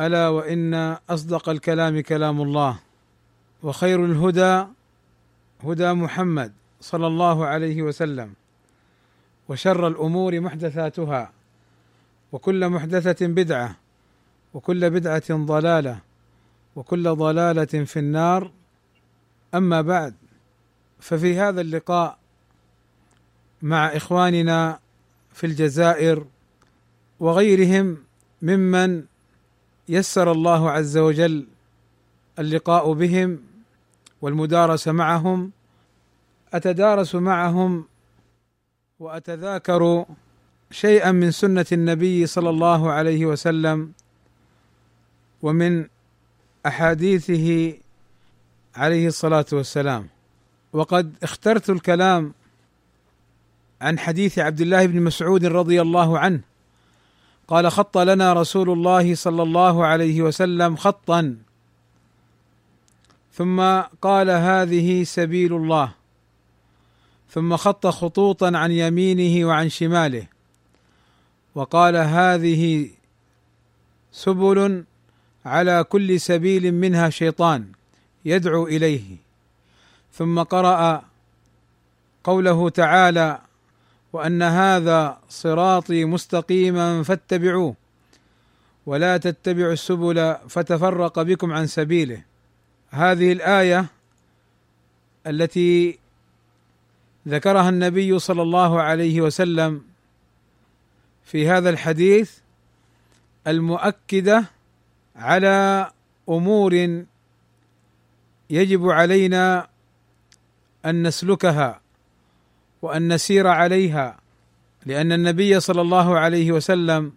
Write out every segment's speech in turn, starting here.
ألا وإن أصدق الكلام كلام الله وخير الهدى هدى محمد صلى الله عليه وسلم وشر الأمور محدثاتها وكل محدثة بدعة وكل بدعة ضلالة وكل ضلالة في النار. أما بعد ففي هذا اللقاء مع إخواننا في الجزائر وغيرهم ممن يسر الله عز وجل اللقاء بهم والمدارسة معهم أتدارس معهم وأتذاكر شيئا من سنة النبي صلى الله عليه وسلم ومن أحاديثه عليه الصلاة والسلام. وقد اخترت الكلام عن حديث عبد الله بن مسعود رضي الله عنه. قال خط لنا رسول الله صلى الله عليه وسلم خطا. ثم قال هذه سبيل الله. ثم خط خطوطا عن يمينه وعن شماله. وقال هذه سبل على كل سبيل منها شيطان يدعو إليه. ثم قرأ قوله تعالى وأن هذا صراطي مستقيما فاتبعوه ولا تتبعوا السبل فتفرق بكم عن سبيله. هذه الآية التي ذكرها النبي صلى الله عليه وسلم في هذا الحديث المؤكدة على أمور يجب علينا أن نسلكها. وأن نسير عليها لأن النبي صلى الله عليه وسلم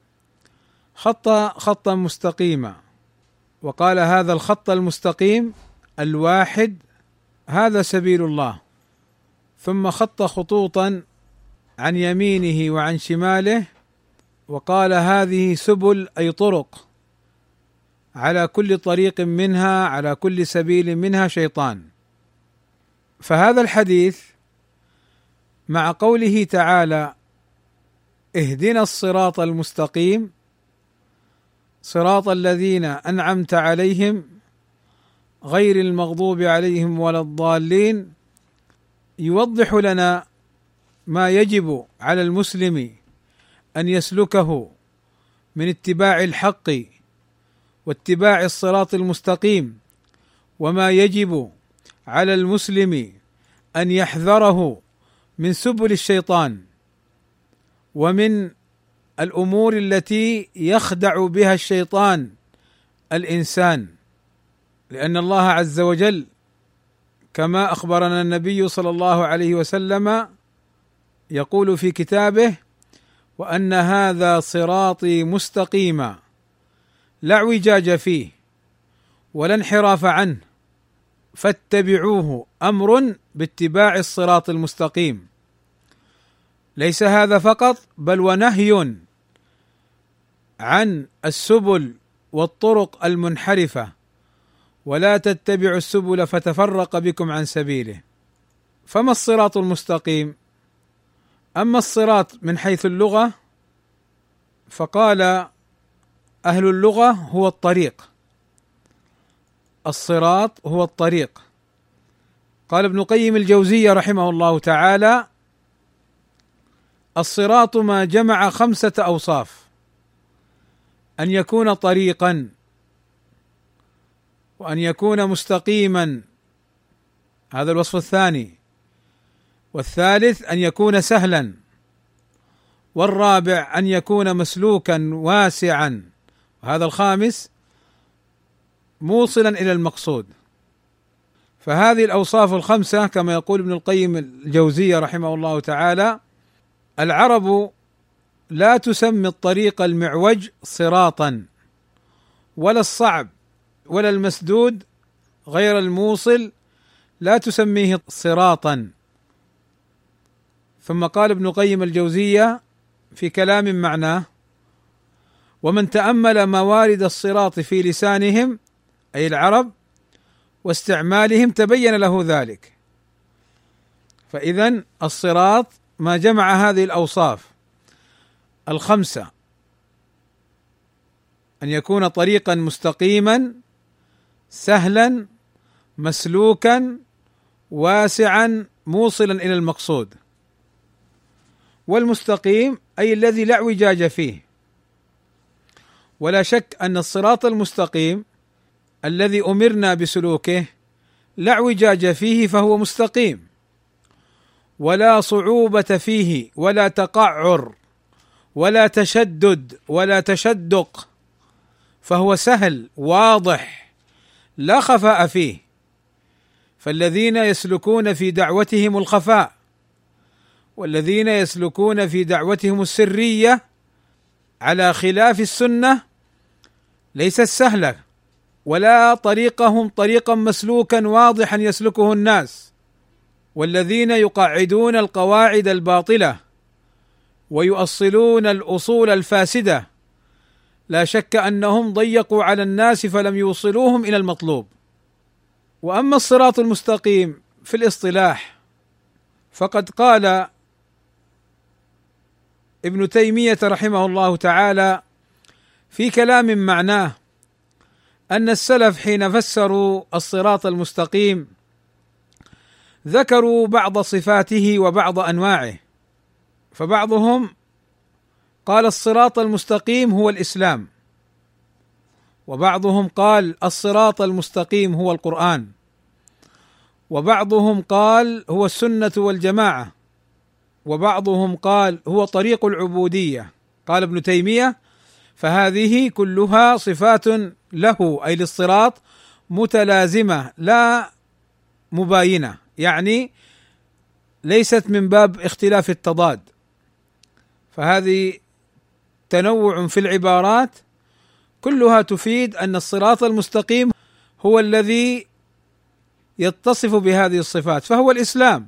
خط خطا مستقيما وقال هذا الخط المستقيم الواحد هذا سبيل الله ثم خط خطوطا عن يمينه وعن شماله وقال هذه سبل أي طرق على كل طريق منها على كل سبيل منها شيطان. فهذا الحديث مع قوله تعالى اهدنا الصراط المستقيم صراط الذين أنعمت عليهم غير المغضوب عليهم ولا الضالين يوضح لنا ما يجب على المسلم أن يسلكه من اتباع الحق واتباع الصراط المستقيم وما يجب على المسلم أن يحذره من سبل الشيطان ومن الأمور التي يخدع بها الشيطان الإنسان لأن الله عز وجل كما أخبرنا النبي صلى الله عليه وسلم يقول في كتابه وأن هذا صراطي مستقيما لا اعوجاج فيه ولا انحراف عنه فاتبعوه أمر باتباع الصراط المستقيم. ليس هذا فقط بل ونهي عن السبل والطرق المنحرفة. ولا تتبعوا السبل فتفرق بكم عن سبيله. فما الصراط المستقيم؟ أما الصراط من حيث اللغة فقال أهل اللغة هو الطريق. الصراط هو الطريق. قال ابن قيم الجوزية رحمه الله تعالى الصراط ما جمع خمسة أوصاف. أن يكون طريقا وأن يكون مستقيما. هذا الوصف الثاني. والثالث أن يكون سهلا. والرابع أن يكون مسلوكا واسعا. وهذا الخامس موصلا إلى المقصود. فهذه الأوصاف الخمسة كما يقول ابن القيم الجوزية رحمه الله تعالى العرب لا تسمي الطريق المعوج صراطا ولا الصعب ولا المسدود غير الموصل لا تسميه صراطا. ثم قال ابن قيم الجوزية في كلام معناه ومن تأمل موارد الصراط في لسانهم أي العرب واستعمالهم تبين له ذلك. فاذا الصراط ما جمع هذه الأوصاف الخمسة أن يكون طريقا مستقيما سهلا مسلوكا واسعا موصلا إلى المقصود. والمستقيم أي الذي لا اعوجاج فيه. ولا شك أن الصراط المستقيم الذي أمرنا بسلوكه لا اعوجاج فيه فهو مستقيم ولا صعوبة فيه ولا تقعر ولا تشدد ولا تشدق فهو سهل واضح لا خفاء فيه. فالذين يسلكون في دعوتهم الخفاء والذين يسلكون في دعوتهم السرية على خلاف السنة ليست سهلة. ولا طريقهم طريقا مسلوكا واضحا يسلكه الناس والذين يقعدون القواعد الباطلة ويؤصلون الأصول الفاسدة لا شك أنهم ضيقوا على الناس فلم يوصلوهم إلى المطلوب. وأما الصراط المستقيم في الاصطلاح فقد قال ابن تيمية رحمه الله تعالى في كلام معناه أن السلف حين فسروا الصراط المستقيم ذكروا بعض صفاته وبعض أنواعه فبعضهم قال الصراط المستقيم هو الإسلام وبعضهم قال الصراط المستقيم هو القرآن وبعضهم قال هو السنة والجماعة وبعضهم قال هو طريق العبودية. قال ابن تيمية فهذه كلها صفات له أي للصراط متلازمة لا مباينة. يعني ليست من باب اختلاف التضاد. فهذه تنوع في العبارات. كلها تفيد أن الصراط المستقيم هو الذي يتصف بهذه الصفات فهو الإسلام.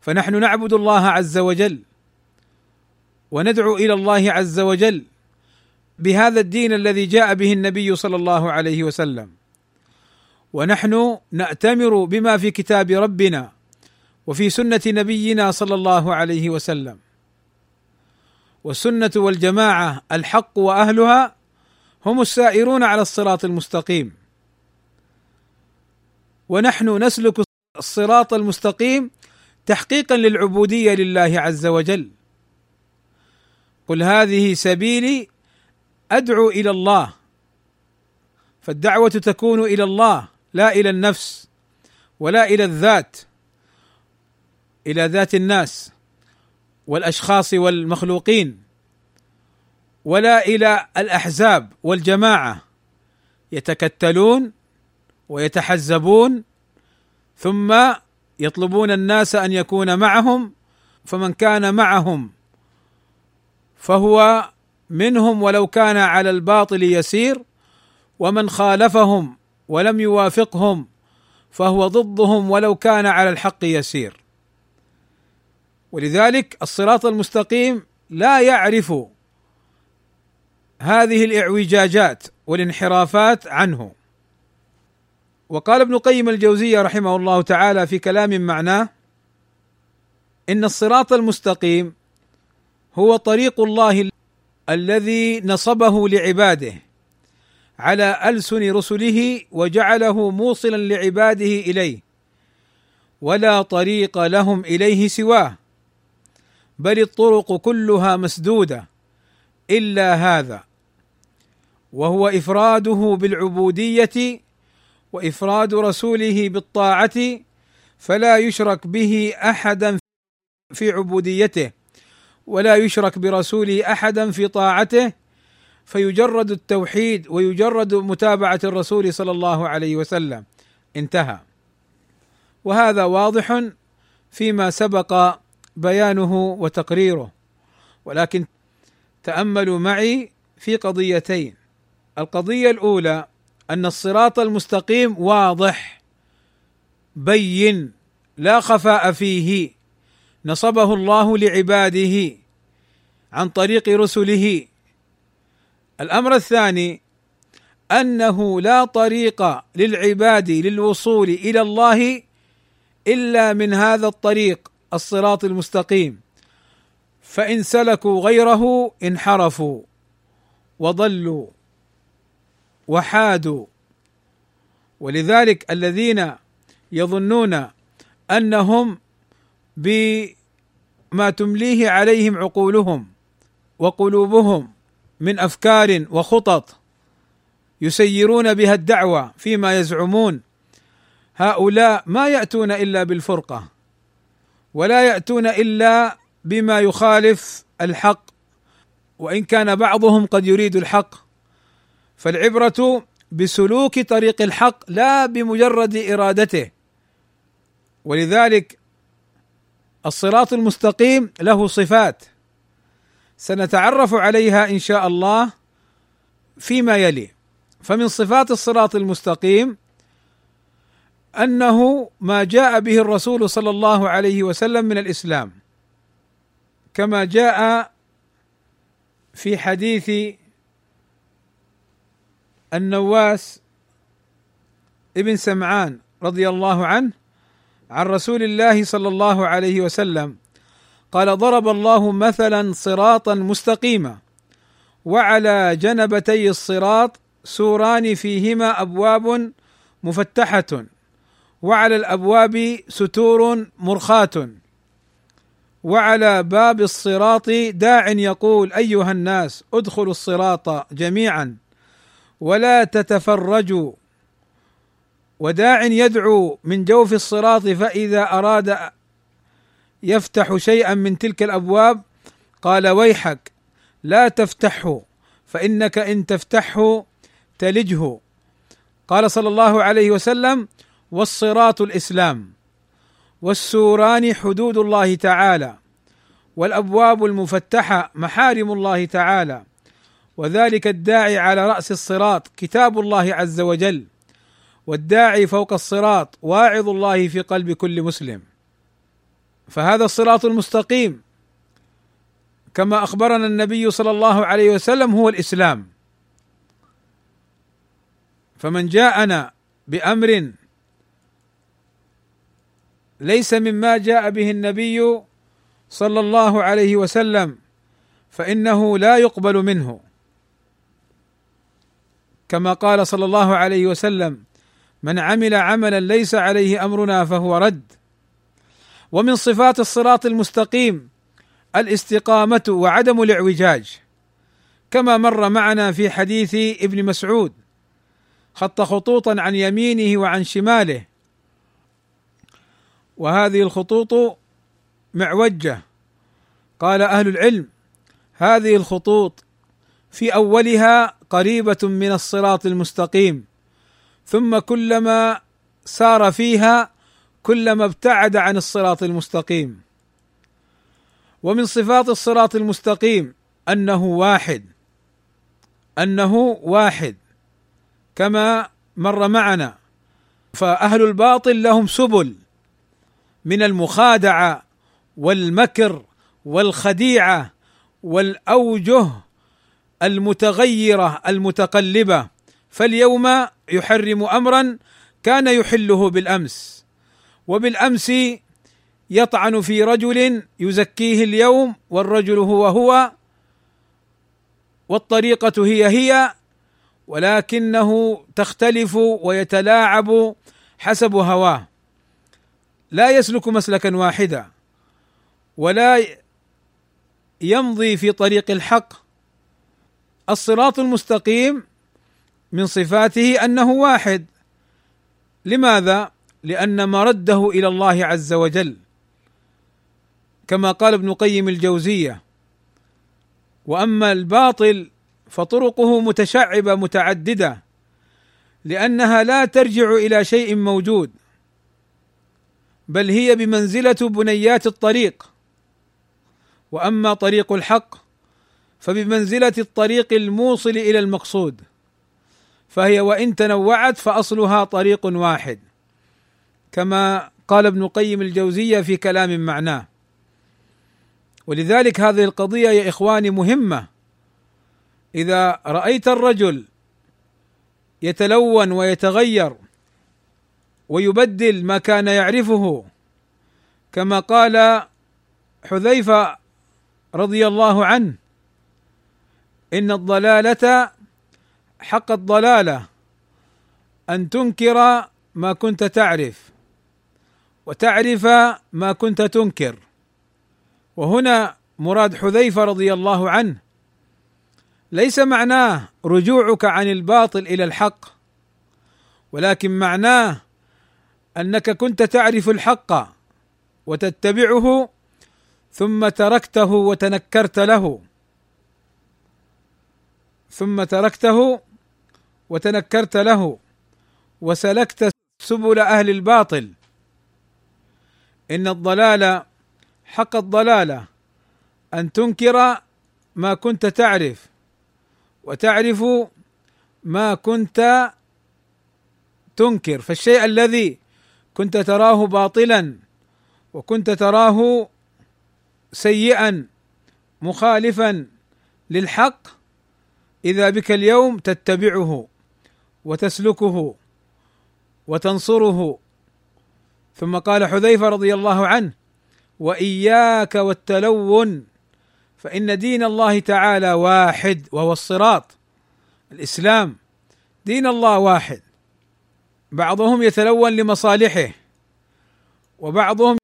فنحن نعبد الله عز وجل وندعو إلى الله عز وجل. بهذا الدين الذي جاء به النبي صلى الله عليه وسلم. ونحن نأتمر بما في كتاب ربنا وفي سنة نبينا صلى الله عليه وسلم. والسنة والجماعة الحق وأهلها هم السائرون على الصراط المستقيم. ونحن نسلك الصراط المستقيم تحقيقا للعبودية لله عز وجل. قل هذه سبيلي أدعو إلى الله. فالدعوة تكون إلى الله لا إلى النفس ولا إلى الذات إلى ذات الناس والأشخاص والمخلوقين ولا إلى الأحزاب والجماعة. يتكتلون ويتحزبون ثم يطلبون الناس أن يكون معهم فمن كان معهم فهو منهم ولو كان على الباطل يسير ومن خالفهم ولم يوافقهم فهو ضدهم ولو كان على الحق يسير. ولذلك الصراط المستقيم لا يعرف هذه الإعوجاجات والانحرافات عنه. وقال ابن قيم الجوزية رحمه الله تعالى في كلام معناه إن الصراط المستقيم هو طريق الله الذي نصبه لعباده على ألسن رسله وجعله موصلا لعباده إليه ولا طريق لهم إليه سواه بل الطرق كلها مسدودة إلا هذا وهو إفراده بالعبودية وإفراد رسوله بالطاعة فلا يشرك به أحدا في عبوديته. ولا يشرك برسوله أحدا في طاعته فيجرد التوحيد ويجرد متابعة الرسول صلى الله عليه وسلم. انتهى. وهذا واضح فيما سبق بيانه وتقريره. ولكن تأملوا معي في قضيتين. القضية الأولى أن الصراط المستقيم واضح بين لا خفاء فيه. نصبه الله لعباده عن طريق رسله. الأمر الثاني أنه لا طريق للعباد للوصول إلى الله إلا من هذا الطريق الصراط المستقيم. فإن سلكوا غيره انحرفوا وضلوا وحادوا. ولذلك الذين يظنون أنهم بما تمليه عليهم عقولهم وقلوبهم من أفكار وخطط يسيرون بها الدعوة فيما يزعمون. هؤلاء ما يأتون إلا بالفرقة ولا يأتون إلا بما يخالف الحق وإن كان بعضهم قد يريد الحق. فالعبرة بسلوك طريق الحق لا بمجرد إرادته. ولذلك الصراط المستقيم له صفات. سنتعرف عليها إن شاء الله فيما يلي. فمن صفات الصراط المستقيم أنه ما جاء به الرسول صلى الله عليه وسلم من الإسلام كما جاء في حديث النواس ابن سمعان رضي الله عنه عن رسول الله صلى الله عليه وسلم قال ضرب الله مثلا صراطا مستقيما وعلى جنبتي الصراط سوران فيهما أبواب مفتحة وعلى الأبواب ستور مرخاة وعلى باب الصراط داع يقول أيها الناس ادخلوا الصراط جميعا ولا تتفرجوا وداع يدعو من جوف الصراط فإذا أراد يفتح شيئا من تلك الأبواب قال ويحك لا تفتحه فإنك إن تفتحه تلجه. قال صلى الله عليه وسلم والصراط الإسلام والسوران حدود الله تعالى والأبواب المفتحة محارم الله تعالى وذلك الداعي على رأس الصراط كتاب الله عز وجل. والداعي فوق الصراط واعظ الله في قلب كل مسلم. فهذا الصراط المستقيم. كما أخبرنا النبي صلى الله عليه وسلم هو الإسلام. فمن جاءنا بأمر ليس مما جاء به النبي صلى الله عليه وسلم فإنه لا يقبل منه. كما قال صلى الله عليه وسلم من عمل عملا ليس عليه أمرنا فهو رد. ومن صفات الصراط المستقيم الاستقامة وعدم الاعوجاج. كما مر معنا في حديث ابن مسعود خط خطوطا عن يمينه وعن شماله. وهذه الخطوط معوجة. قال أهل العلم هذه الخطوط في أولها قريبة من الصراط المستقيم. ثم كلما سار فيها كلما ابتعد عن الصراط المستقيم. ومن صفات الصراط المستقيم أنه واحد أنه واحد. كما مر معنا فأهل الباطل لهم سبل من المخادعة والمكر والخديعة والأوجه المتغيرة المتقلبة. فاليوم يحرم امرا كان يحله بالأمس وبالأمس يطعن في رجل يزكيه اليوم والرجل هو هو والطريقة هي هي ولكنه تختلف ويتلاعب حسب هواه. لا يسلك مسلكا واحدا ولا يمضي في طريق الحق. الصراط المستقيم من صفاته أنه واحد. لماذا؟ لأن مرده إلى الله عز وجل. كما قال ابن قيم الجوزية وأما الباطل فطرقه متشعبة متعددة لأنها لا ترجع إلى شيء موجود بل هي بمنزلة بنيات الطريق. وأما طريق الحق فبمنزلة الطريق الموصل إلى المقصود. فهي وإن تنوعت فأصلها طريق واحد كما قال ابن القيم الجوزية في كلام معناه. ولذلك هذه القضية يا إخواني مهمة. إذا رأيت الرجل يتلون ويتغير ويبدل ما كان يعرفه كما قال حذيفة رضي الله عنه إن الضلالة حق الضلالة أن تنكر ما كنت تعرف وتعرف ما كنت تنكر. وهنا مراد حذيفة رضي الله عنه ليس معناه رجوعك عن الباطل إلى الحق ولكن معناه أنك كنت تعرف الحق وتتبعه ثم تركته وتنكرت له. ثم تركته وتنكرت له وسلكت سبل أهل الباطل. إن الضلال حق الضلاله أن تنكر ما كنت تعرف وتعرف ما كنت تنكر. فالشيء الذي كنت تراه باطلا وكنت تراه سيئا مخالفا للحق إذا بك اليوم تتبعه. وتسلكه وتنصره. ثم قال حذيفة رضي الله عنه وإياك والتلون فإن دين الله تعالى واحد وهو الصراط. الإسلام دين الله واحد. بعضهم يتلون لمصالحه وبعضهم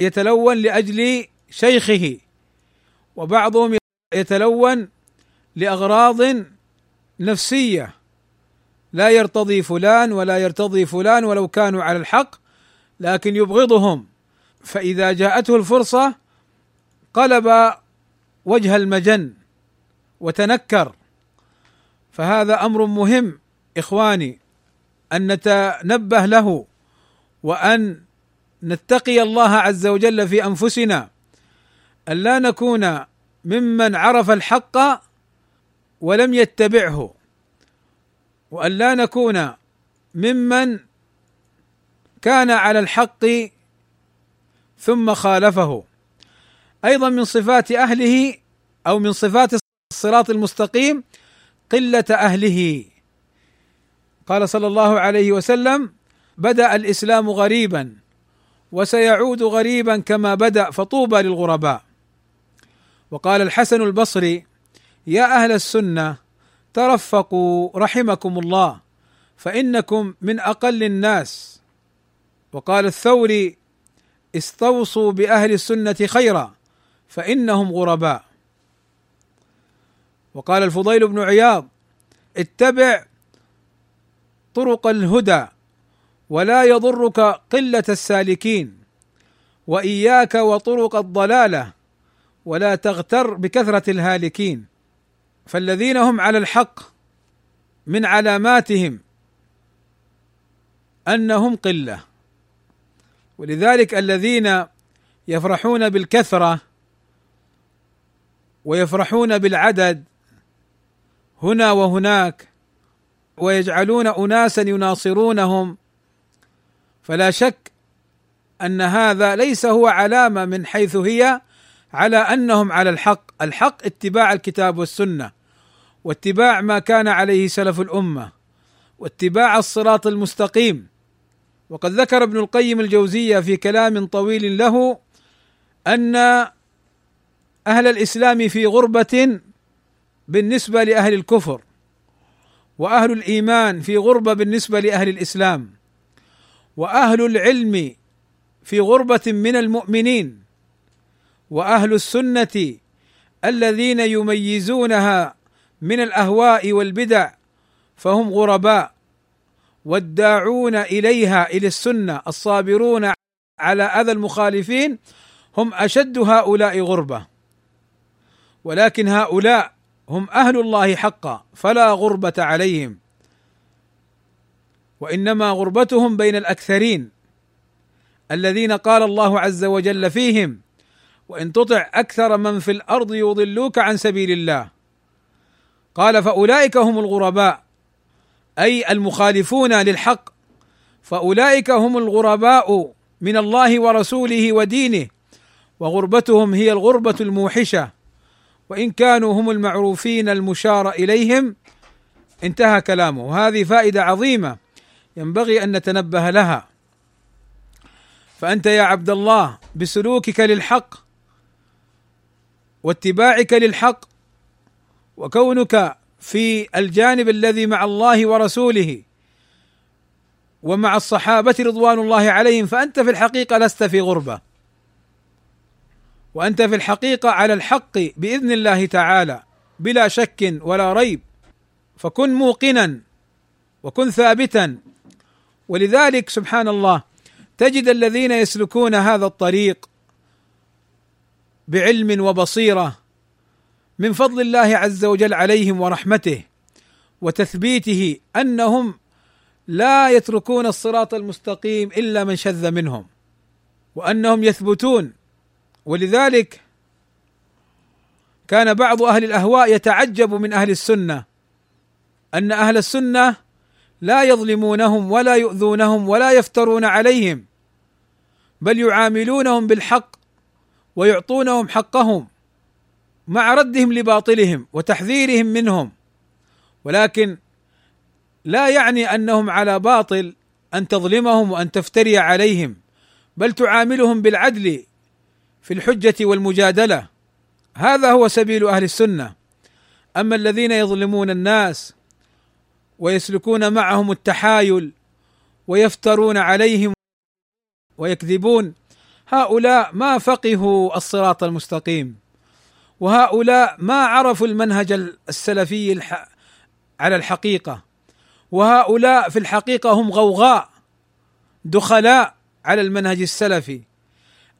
يتلون لأجل شيخه وبعضهم يتلون لأغراض نفسية. لا يرتضي فلان ولا يرتضي فلان ولو كانوا على الحق لكن يبغضهم. فإذا جاءته الفرصة قلب وجه المجن وتنكر. فهذا أمر مهم إخواني أن نتنبه له وأن نتقي الله عز وجل في أنفسنا أن لا نكون ممن عرف الحق ولم يتبعه. وأن لا نكون ممن كان على الحق ثم خالفه. أيضا من صفات أهله أو من صفات الصراط المستقيم قلة أهله. قال صلى الله عليه وسلم بدأ الإسلام غريبا وسيعود غريبا كما بدأ فطوبى للغرباء. وقال الحسن البصري يا أهل السنة ترفقوا رحمكم الله فإنكم من أقل الناس. وقال الثوري استوصوا بأهل السنة خيرا فإنهم غرباء. وقال الفضيل بن عياض اتبع طرق الهدى ولا يضرك قلة السالكين وإياك وطرق الضلالة ولا تغتر بكثرة الهالكين. فالذين هم على الحق من علاماتهم أنهم قلة. ولذلك الذين يفرحون بالكثرة ويفرحون بالعدد هنا وهناك ويجعلون أناسا يناصرونهم فلا شك أن هذا ليس هو علامة من حيث هي على أنهم على الحق، الحق اتباع الكتاب والسنة. واتباع ما كان عليه سلف الأمة واتباع الصراط المستقيم. وقد ذكر ابن القيم الجوزية في كلام طويل له أن أهل الإسلام في غربة بالنسبة لأهل الكفر وأهل الإيمان في غربة بالنسبة لأهل الإسلام وأهل العلم في غربة من المؤمنين وأهل السنة الذين يميزونها من الأهواء والبدع فهم غرباء والداعون إليها إلى السنة الصابرون على أذى المخالفين هم أشد هؤلاء غربة. ولكن هؤلاء هم أهل الله حقا فلا غربة عليهم. وإنما غربتهم بين الأكثرين الذين قال الله عز وجل فيهم وإن تطع أكثر من في الأرض يضلوك عن سبيل الله قال فأولئك هم الغرباء أي المخالفون للحق. فأولئك هم الغرباء من الله ورسوله ودينه وغربتهم هي الغربة الموحشة. وإن كانوا هم المعروفين المشار إليهم انتهى كلامه. وهذه فائدة عظيمة ينبغي أن نتنبه لها. فأنت يا عبد الله بسلوكك للحق واتباعك للحق وكونك في الجانب الذي مع الله ورسوله ومع الصحابة رضوان الله عليهم فأنت في الحقيقة لست في غربة. وأنت في الحقيقة على الحق بإذن الله تعالى بلا شك ولا ريب. فكن موقنا وكن ثابتا. ولذلك سبحان الله تجد الذين يسلكون هذا الطريق بعلم وبصيرة من فضل الله عز وجل عليهم ورحمته وتثبيته أنهم لا يتركون الصراط المستقيم إلا من شذ منهم وأنهم يثبتون ولذلك كان بعض أهل الأهواء يتعجب من أهل السنة أن أهل السنة لا يظلمونهم ولا يؤذونهم ولا يفترون عليهم بل يعاملونهم بالحق ويعطونهم حقهم مع ردهم لباطلهم وتحذيرهم منهم. ولكن لا يعني أنهم على باطل أن تظلمهم وأن تفتري عليهم بل تعاملهم بالعدل في الحجة والمجادلة. هذا هو سبيل أهل السنة. أما الذين يظلمون الناس ويسلكون معهم التحايل ويفترون عليهم ويكذبون هؤلاء ما فقهوا الصراط المستقيم. وهؤلاء ما عرفوا المنهج السلفي على الحقيقة. وهؤلاء في الحقيقة هم غوغاء دخلاء على المنهج السلفي.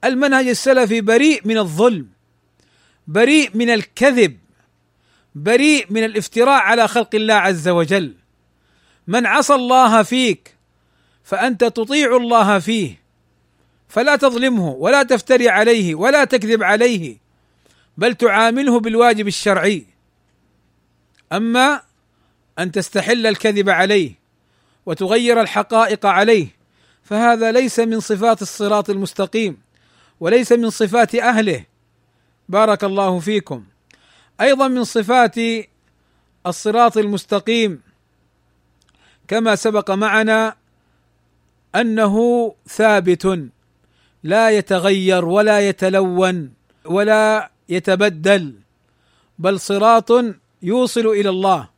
المنهج السلفي بريء من الظلم بريء من الكذب بريء من الافتراء على خلق الله عز وجل. من عصى الله فيك فأنت تطيع الله فيه فلا تظلمه ولا تفتري عليه ولا تكذب عليه. بل تعامله بالواجب الشرعي. أما أن تستحل الكذب عليه وتغير الحقائق عليه فهذا ليس من صفات الصراط المستقيم وليس من صفات أهله. بارك الله فيكم. أيضا من صفات الصراط المستقيم كما سبق معنا أنه ثابت لا يتغير ولا يتلون ولا يتبدل بل صراط يوصل إلى الله.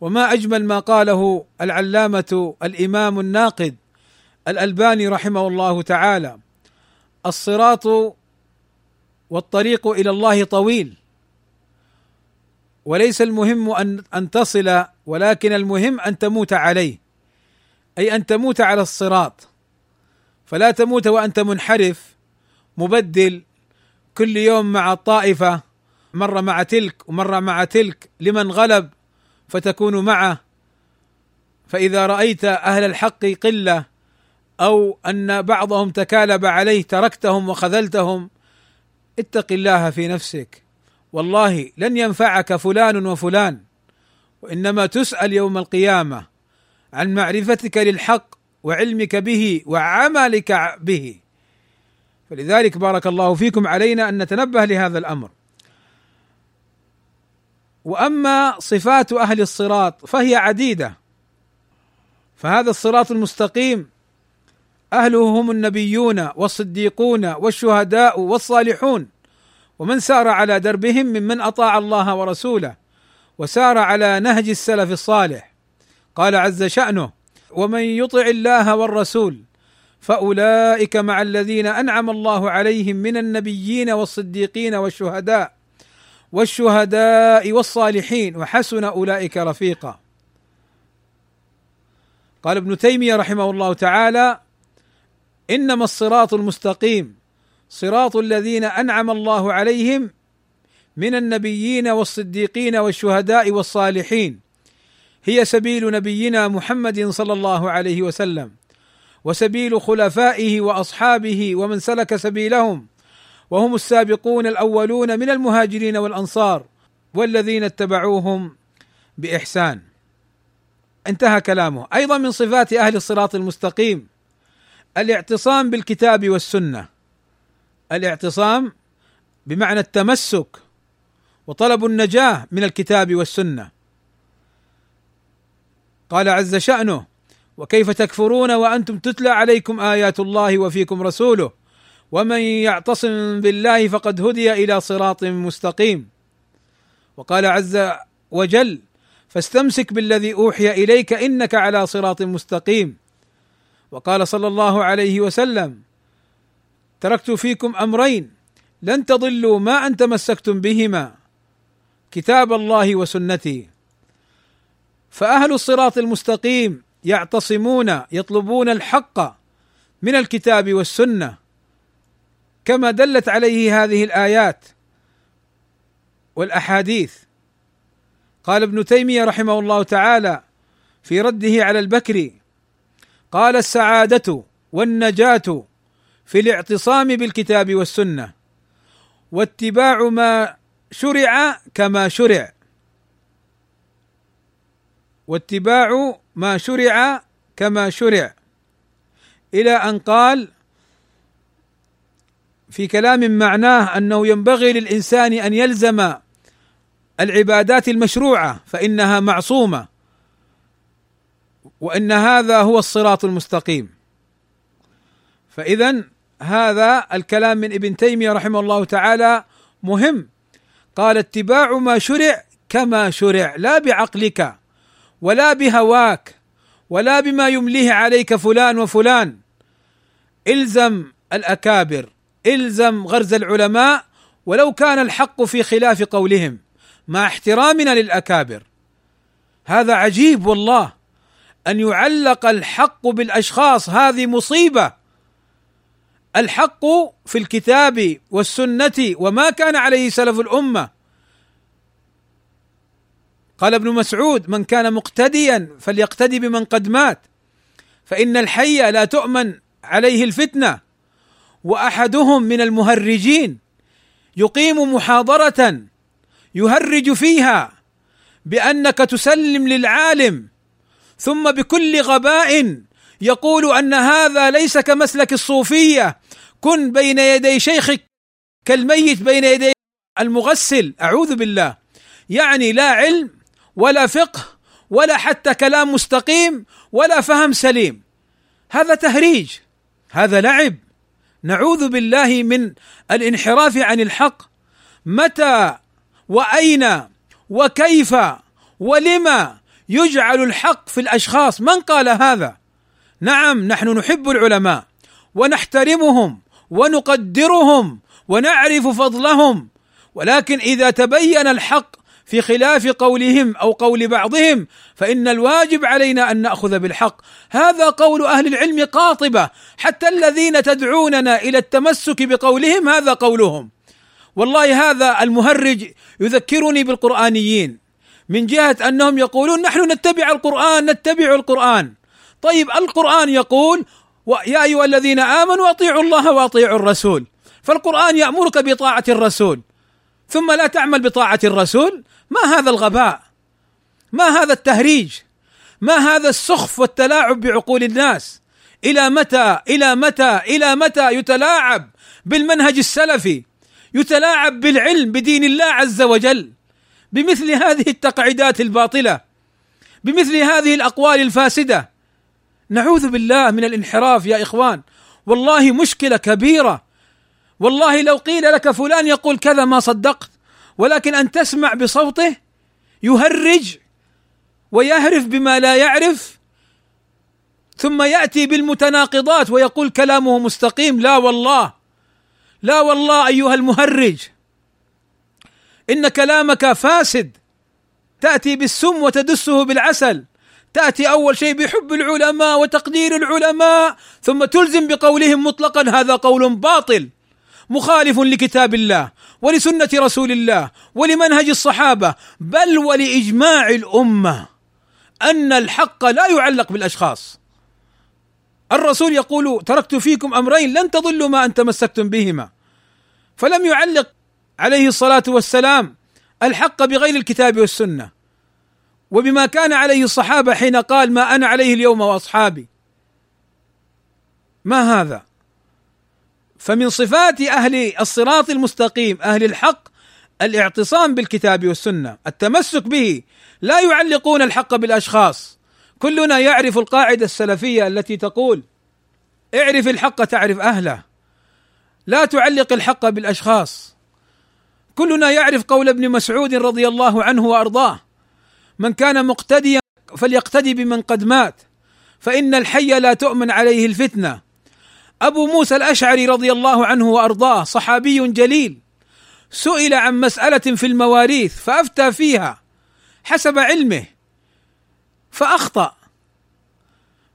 وما أجمل ما قاله العلامة الإمام الناقد الألباني رحمه الله تعالى الصراط والطريق إلى الله طويل. وليس المهم أن أن تصل ولكن المهم أن تموت عليه. أي أن تموت على الصراط. فلا تموت وأنت منحرف مبدل كل يوم مع الطائفة مرة مع تلك ومرة مع تلك لمن غلب فتكون معه. فإذا رأيت أهل الحق قلة أو أن بعضهم تكالب عليه تركتهم وخذلتهم اتق الله في نفسك. والله لن ينفعك فلان وفلان وإنما تسأل يوم القيامة عن معرفتك للحق وعلمك به وعملك به. فلذلك بارك الله فيكم علينا أن نتنبه لهذا الأمر. وأما صفات أهل الصراط فهي عديدة. فهذا الصراط المستقيم أهله هم النبيون والصديقون والشهداء والصالحون. ومن سار على دربهم ممن أطاع الله ورسوله وسار على نهج السلف الصالح. قال عز شأنه ومن يطع الله والرسول فأولئك مع الذين أنعم الله عليهم من النبيين والصديقين والشهداء والشهداء والصالحين وحسن أولئك رفيقا. قال ابن تيمية رحمه الله تعالى إنما الصراط المستقيم صراط الذين أنعم الله عليهم من النبيين والصديقين والشهداء والصالحين هي سبيل نبينا محمد صلى الله عليه وسلم. وسبيل خلفائه وأصحابه ومن سلك سبيلهم وهم السابقون الأولون من المهاجرين والأنصار والذين اتبعوهم بإحسان. انتهى كلامه. أيضا من صفات أهل الصراط المستقيم الاعتصام بالكتاب والسنة. الاعتصام بمعنى التمسك وطلب النجاة من الكتاب والسنة. قال عز شأنه وكيف تكفرون وأنتم تتلى عليكم آيات الله وفيكم رسوله ومن يعتصم بالله فقد هدي إلى صراط مستقيم. وقال عز وجل فاستمسك بالذي أوحي إليك إنك على صراط مستقيم. وقال صلى الله عليه وسلم تركت فيكم أمرين لن تضلوا ما ان تمسكتم بهما كتاب الله وسنتي. فأهل الصراط المستقيم يعتصمون يطلبون الحق من الكتاب والسنة. كما دلت عليه هذه الآيات والأحاديث. قال ابن تيمية رحمه الله تعالى في رده على البكري قال السعادة والنجاة في الاعتصام بالكتاب والسنة واتباع ما شرع كما شرع واتباع ما شرع كما شرع. إلى أن قال في كلام معناه أنه ينبغي للإنسان أن يلزم العبادات المشروعة فإنها معصومة وإن هذا هو الصراط المستقيم. فاذا هذا الكلام من ابن تيمية رحمه الله تعالى مهم. قال اتباع ما شرع كما شرع لا بعقلك. ولا بهواك ولا بما يمليه عليك فلان وفلان. إلزم الأكابر إلزم غرز العلماء ولو كان الحق في خلاف قولهم مع احترامنا للأكابر. هذا عجيب والله أن يعلق الحق بالأشخاص هذه مصيبة. الحق في الكتاب والسنة وما كان عليه سلف الأمة. قال ابن مسعود من كان مقتديا فليقتدي بمن قد مات فإن الحي لا تؤمن عليه الفتنة وأحدهم من المهرجين يقيم محاضرة يهرج فيها بأنك تسلم للعالم ثم بكل غباء يقول أن هذا ليس كمسلك الصوفية كن بين يدي شيخك كالميت بين يدي المغسل. أعوذ بالله. يعني لا علم ولا فقه ولا حتى كلام مستقيم ولا فهم سليم. هذا تهريج هذا لعب. نعوذ بالله من الانحراف عن الحق. متى وأين وكيف ولما يجعل الحق في الأشخاص؟ من قال هذا؟ نعم نحن نحب العلماء ونحترمهم ونقدرهم ونعرف فضلهم ولكن إذا تبين الحق في خلاف قولهم أو قول بعضهم فإن الواجب علينا أن نأخذ بالحق. هذا قول أهل العلم قاطبة حتى الذين تدعوننا إلى التمسك بقولهم هذا قولهم. والله هذا المهرج يذكرني بالقرآنيين. من جهة أنهم يقولون نحن نتبع القرآن نتبع القرآن. طيب القرآن يقول يا أيها الذين آمنوا أطيعوا الله وأطيعوا الرسول. فالقرآن يأمرك بطاعة الرسول. ثم لا تعمل بطاعة الرسول ما هذا الغباء؟ ما هذا التهريج؟ ما هذا السخف والتلاعب بعقول الناس؟ إلى متى؟ إلى متى؟ إلى متى يتلاعب بالمنهج السلفي؟ يتلاعب بالعلم بدين الله عز وجل؟ بمثل هذه التقعيدات الباطلة؟ بمثل هذه الأقوال الفاسدة؟ نعوذ بالله من الانحراف يا إخوان. والله مشكلة كبيرة. والله لو قيل لك فلان يقول كذا ما صدقت. ولكن أن تسمع بصوته يهرج ويهرف بما لا يعرف ثم يأتي بالمتناقضات ويقول كلامه مستقيم لا والله لا والله أيها المهرج إن كلامك فاسد. تأتي بالسم وتدسه بالعسل تأتي أول شيء بحب العلماء وتقدير العلماء ثم تلزم بقولهم مطلقا هذا قول باطل مخالف لكتاب الله. ولسنة رسول الله ولمنهج الصحابة بل ولإجماع الأمة أن الحق لا يعلق بالأشخاص. الرسول يقول تركت فيكم أمرين لن تضلوا ما أن تمسكتم بهما فلم يعلق عليه الصلاة والسلام الحق بغير الكتاب والسنة. وبما كان عليه الصحابة حين قال ما أنا عليه اليوم وأصحابي ما هذا؟ فمن صفات أهل الصراط المستقيم أهل الحق الاعتصام بالكتاب والسنة التمسك به. لا يعلقون الحق بالأشخاص. كلنا يعرف القاعدة السلفية التي تقول اعرف الحق تعرف أهله. لا تعلق الحق بالأشخاص. كلنا يعرف قول ابن مسعود رضي الله عنه وأرضاه من كان مقتديا فليقتدي بمن قد مات فإن الحي لا تؤمن عليه الفتنة. أبو موسى الأشعري رضي الله عنه وأرضاه صحابي جليل سئل عن مسألة في المواريث فأفتى فيها حسب علمه فأخطأ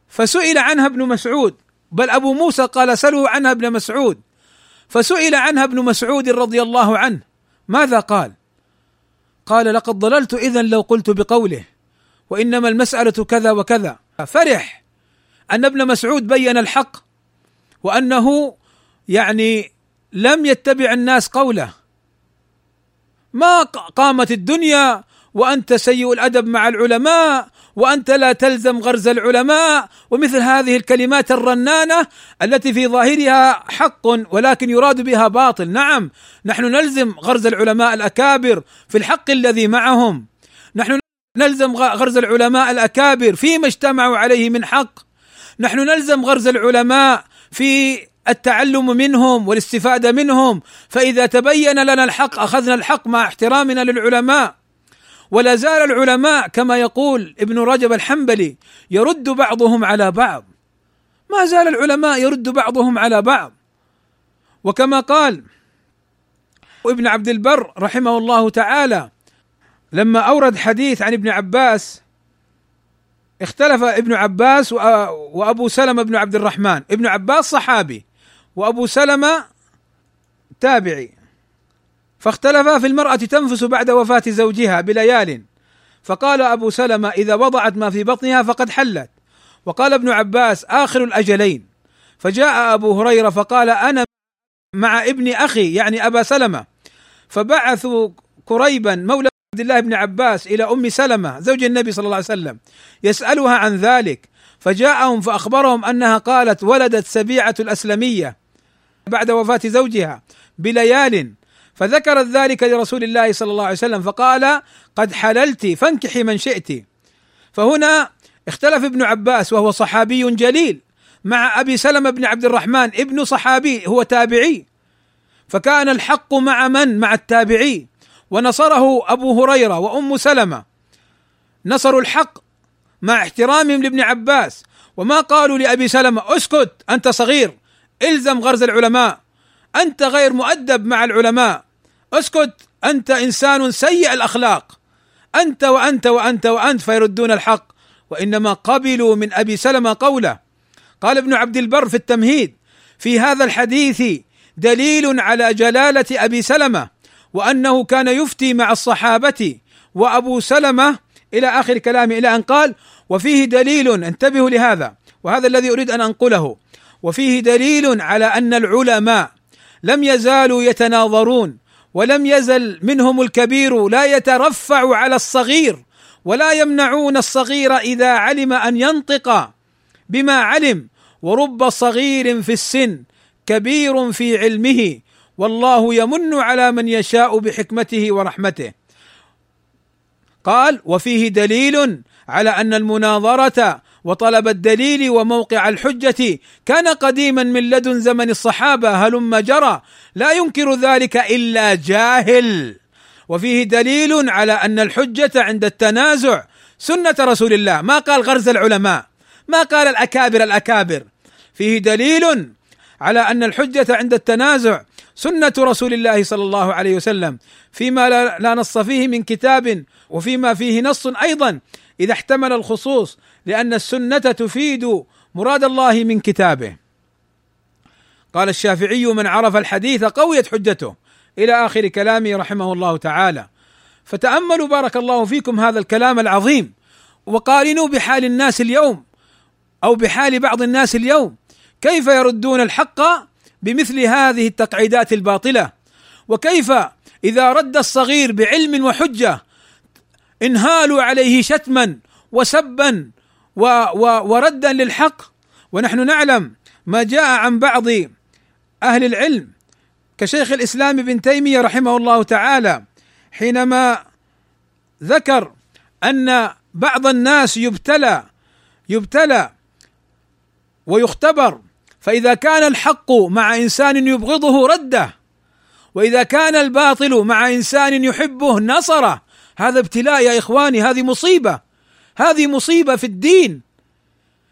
فسئل عنها ابن مسعود بل أبو موسى قال سلوا عنها ابن مسعود فسئل عنها ابن مسعود رضي الله عنه ماذا قال؟ قال لقد ضللت اذا لو قلت بقوله وإنما المسألة كذا وكذا فرح أن ابن مسعود بين الحق وأنه يعني لم يتبع الناس قوله ما قامت الدنيا وأنت سيء الأدب مع العلماء وأنت لا تلزم غرز العلماء ومثل هذه الكلمات الرنانة التي في ظاهرها حق ولكن يراد بها باطل، نعم نحن نلزم غرز العلماء الأكابر في الحق الذي معهم. نحن نلزم غرز العلماء الأكابر فيما اجتمعوا عليه من حق. نحن نلزم غرز العلماء في التعلم منهم والاستفادة منهم. فإذا تبين لنا الحق أخذنا الحق مع احترامنا للعلماء. ولا زال العلماء كما يقول ابن رجب الحنبلي يرد بعضهم على بعض. ما زال العلماء يرد بعضهم على بعض. وكما قال ابن عبد البر رحمه الله تعالى لما أورد حديث عن ابن عباس اختلف ابن عباس وأبو سلمة بن عبد الرحمن. ابن عباس صحابي وأبو سلمة تابعي. فاختلفا في المرأة تنفس بعد وفاة زوجها بليال. فقال أبو سلمة إذا وضعت ما في بطنها فقد حلت. وقال ابن عباس آخر الأجلين. فجاء أبو هريرة فقال أنا مع ابن أخي يعني أبا سلمة. فبعثوا كريبا مولى عبد الله بن عباس إلى أم سلمة زوج النبي صلى الله عليه وسلم يسألها عن ذلك فجاءهم فأخبرهم أنها قالت ولدت سبيعة الأسلمية بعد وفاة زوجها بليال فذكرت ذلك لرسول الله صلى الله عليه وسلم فقال قد حللت فانكحي من شئت فهنا اختلف ابن عباس وهو صحابي جليل مع أبي سلمة بن عبد الرحمن ابن صحابي هو تابعي فكان الحق مع من؟ مع التابعي ونصره أبو هريرة وأم سلمة. نصروا الحق مع احترامهم لابن عباس. وما قالوا لأبي سلمة أسكت أنت صغير إلزم غرز العلماء أنت غير مؤدب مع العلماء أسكت أنت إنسان سيء الأخلاق أنت وأنت وأنت وأنت فيردون الحق وإنما قبلوا من أبي سلمة قوله. قال ابن عبد البر في التمهيد في هذا الحديث دليل على جلالة أبي سلمة وأنه كان يفتي مع الصحابة وأبو سلمة إلى آخر كلامه إلى أن قال وفيه دليل انتبهوا لهذا وهذا الذي أريد أن أنقله. وفيه دليل على أن العلماء لم يزالوا يتناظرون ولم يزل منهم الكبير لا يترفع على الصغير ولا يمنعون الصغير إذا علم أن ينطق بما علم. ورب صغير في السن كبير في علمه والله يمن على من يشاء بحكمته ورحمته. قال وفيه دليل على أن المناظرة وطلب الدليل وموقع الحجة كان قديما من لدن زمن الصحابة هلم جرى لا ينكر ذلك إلا جاهل. وفيه دليل على أن الحجة عند التنازع سنة رسول الله. ما قال غرز العلماء ما قال الأكابر الأكابر. فيه دليل على أن الحجة عند التنازع سنة رسول الله صلى الله عليه وسلم فيما لا نص فيه من كتاب وفيما فيه نص أيضا إذا احتمل الخصوص لأن السنة تفيد مراد الله من كتابه. قال الشافعي من عرف الحديث قويت حجته. إلى آخر كلامه رحمه الله تعالى. فتأملوا بارك الله فيكم هذا الكلام العظيم وقارنوا بحال الناس اليوم أو بحال بعض الناس اليوم كيف يردون الحق بمثل هذه التقعيدات الباطلة. وكيف إذا رد الصغير بعلم وحجة انهالوا عليه شتما وسبا و و وردا للحق. ونحن نعلم ما جاء عن بعض أهل العلم كشيخ الإسلام ابن تيمية رحمه الله تعالى حينما ذكر أن بعض الناس يبتلى يبتلى ويختبر فإذا كان الحق مع إنسان يبغضه رده وإذا كان الباطل مع إنسان يحبه نصره هذا ابتلاء يا إخواني هذه مصيبة. هذه مصيبة في الدين.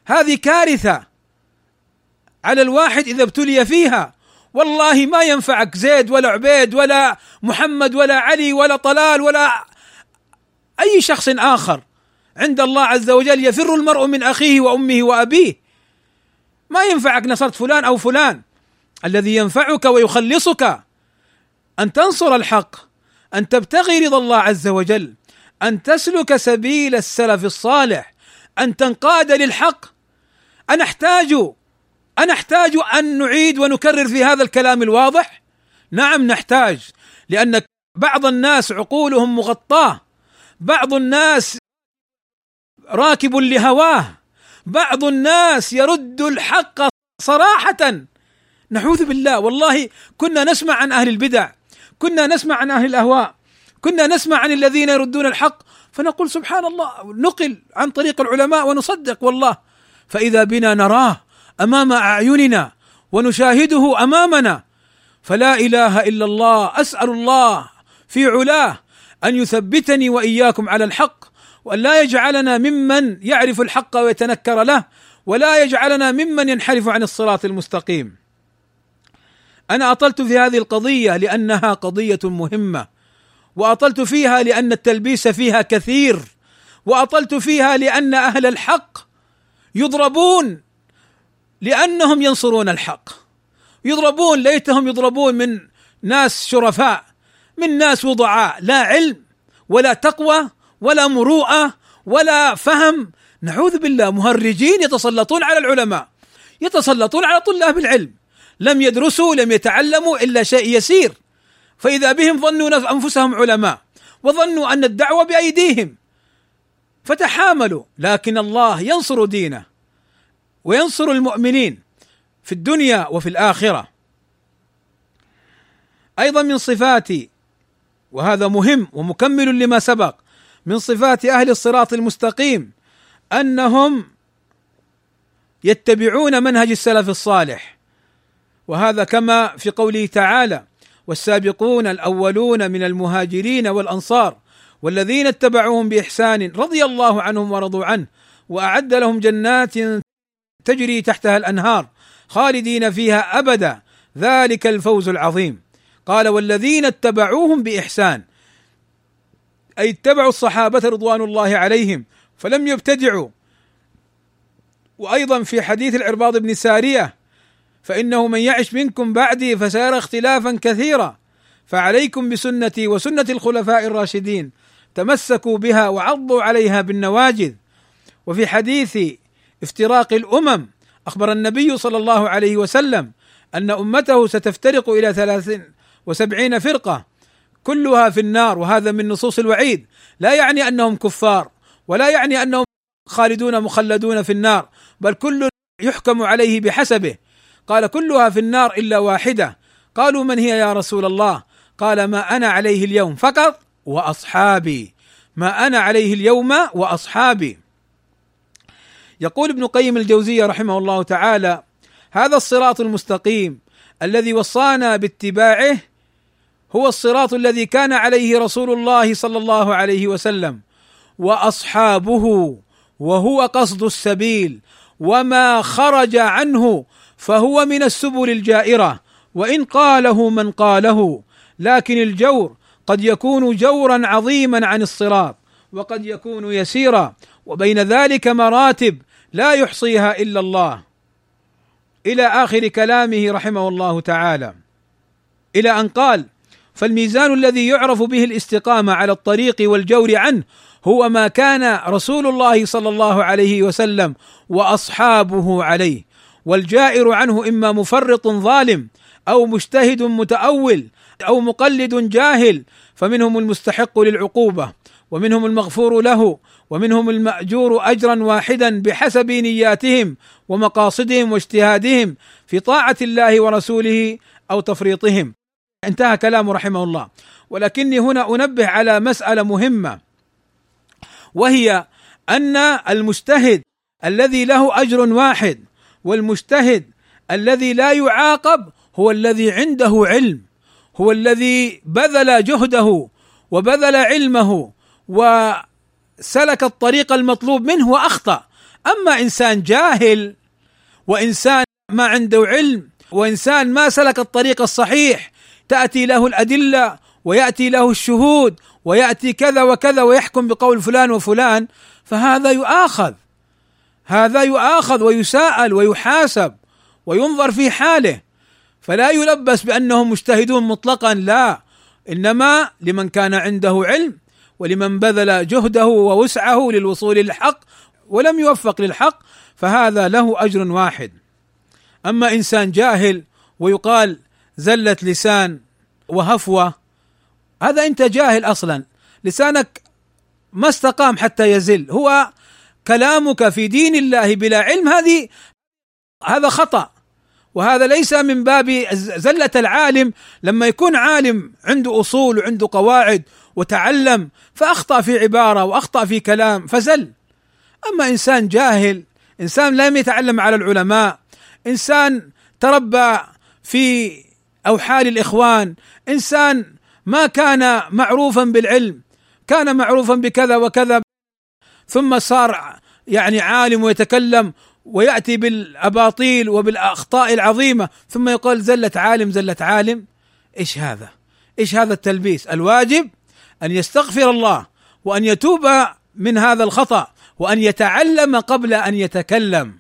هذه كارثة على الواحد إذا ابتلي فيها. والله ما ينفعك زيد ولا عبيد ولا محمد ولا علي ولا طلال ولا أي شخص آخر. عند الله عز وجل يفر المرء من أخيه وأمه وأبيه. ما ينفعك نصرت فلان أو فلان. الذي ينفعك ويخلصك أن تنصر الحق أن تبتغي رضا الله عز وجل أن تسلك سبيل السلف الصالح أن تنقاد للحق. أنا أحتاج أنا أحتاج أن نعيد ونكرر في هذا الكلام الواضح؟ نعم نحتاج لأن بعض الناس عقولهم مغطاة بعض الناس راكب لهواه. بعض الناس يرد الحق صراحة. نعوذ بالله والله كنا نسمع عن أهل البدع كنا نسمع عن أهل الأهواء كنا نسمع عن الذين يردون الحق فنقول سبحان الله نقل عن طريق العلماء ونصدق والله. فإذا بنا نراه أمام أعيننا ونشاهده أمامنا فلا إله إلا الله أسأل الله في علاه أن يثبتني وإياكم على الحق. وأن لا يجعلنا ممن يعرف الحق ويتنكر له ولا يجعلنا ممن ينحرف عن الصراط المستقيم. أنا أطلت في هذه القضية لأنها قضية مهمة وأطلت فيها لأن التلبيس فيها كثير وأطلت فيها لأن أهل الحق يضربون لأنهم ينصرون الحق يضربون ليتهم يضربون من ناس شرفاء من ناس وضعاء لا علم ولا تقوى ولا مروءة ولا فهم. نعوذ بالله مهرجين يتسلطون على العلماء يتسلطون على طلاب العلم. لم يدرسوا لم يتعلموا إلا شيء يسير. فإذا بهم ظنوا أنفسهم علماء وظنوا أن الدعوة بأيديهم فتحاملوا. لكن الله ينصر دينه وينصر المؤمنين في الدنيا وفي الآخرة. أيضا من صفات وهذا مهم ومكمل لما سبق من صفات أهل الصراط المستقيم أنهم يتبعون منهج السلف الصالح. وهذا كما في قوله تعالى والسابقون الأولون من المهاجرين والأنصار والذين اتبعوهم بإحسان رضي الله عنهم ورضوا عنه وأعد لهم جنات تجري تحتها الأنهار خالدين فيها أبدا. ذلك الفوز العظيم. قال والذين اتبعوهم بإحسان. أي اتبعوا الصحابة رضوان الله عليهم فلم يبتدعوا. وأيضا في حديث العرباض بن سارية فإنه من يعش منكم بعدي فسيرى اختلافا كثيرا فعليكم بسنتي وسنة الخلفاء الراشدين تمسكوا بها وعضوا عليها بالنواجذ. وفي حديث افتراق الأمم أخبر النبي صلى الله عليه وسلم أن أمته ستفترق إلى ثلاث وسبعين فرقة. كلها في النار وهذا من نصوص الوعيد. لا يعني أنهم كفار ولا يعني أنهم خالدون مخلدون في النار بل كل يحكم عليه بحسبه. قال كلها في النار إلا واحدة. قالوا من هي يا رسول الله؟ قال ما أنا عليه اليوم فقط وأصحابي. ما أنا عليه اليوم وأصحابي. يقول ابن قيم الجوزية رحمه الله تعالى هذا الصراط المستقيم الذي وصانا باتباعه هو الصراط الذي كان عليه رسول الله صلى الله عليه وسلم وأصحابه وهو قصد السبيل وما خرج عنه فهو من السبل الجائرة وإن قاله من قاله لكن الجور قد يكون جورا عظيما عن الصراط وقد يكون يسيرا وبين ذلك مراتب لا يحصيها إلا الله. إلى آخر كلامه رحمه الله تعالى. إلى أن قال فالميزان الذي يعرف به الاستقامة على الطريق والجور عنه هو ما كان رسول الله صلى الله عليه وسلم وأصحابه عليه والجائر عنه إما مفرط ظالم أو مجتهد متأول أو مقلد جاهل فمنهم المستحق للعقوبة ومنهم المغفور له ومنهم المأجور اجرا واحدا بحسب نياتهم ومقاصدهم واجتهادهم في طاعة الله ورسوله أو تفريطهم. انتهى كلامه رحمه الله. ولكني هنا أنبه على مسألة مهمة وهي أن المجتهد الذي له أجر واحد والمجتهد الذي لا يعاقب هو الذي عنده علم هو الذي بذل جهده وبذل علمه وسلك الطريق المطلوب منه وأخطأ. أما إنسان جاهل وإنسان ما عنده علم وإنسان ما سلك الطريق الصحيح تأتي له الأدلة ويأتي له الشهود ويأتي كذا وكذا ويحكم بقول فلان وفلان فهذا يؤاخذ. هذا يؤاخذ ويساءل ويحاسب وينظر في حاله. فلا يلبس بأنهم مجتهدون مطلقا لا. إنما لمن كان عنده علم ولمن بذل جهده ووسعه للوصول للحق ولم يوفق للحق فهذا له أجر واحد. أما إنسان جاهل ويقال زله لسان وهفوة. هذا أنت جاهل أصلا. لسانك ما استقام حتى يزل. هو كلامك في دين الله بلا علم هذه هذا خطأ. وهذا ليس من باب زلة العالم. لما يكون عالم عنده أصول وعنده قواعد وتعلم فأخطأ في عبارة وأخطأ في كلام فزل. أما إنسان جاهل إنسان لم يتعلم على العلماء إنسان تربى في أوحال الإخوان إنسان ما كان معروفا بالعلم كان معروفا بكذا وكذا ثم صار يعني عالم ويتكلم ويأتي بالأباطيل وبالأخطاء العظيمة ثم يقول زلت عالم زلت عالم إيش هذا؟ إيش هذا التلبيس؟ الواجب أن يستغفر الله وأن يتوب من هذا الخطأ وأن يتعلم قبل أن يتكلم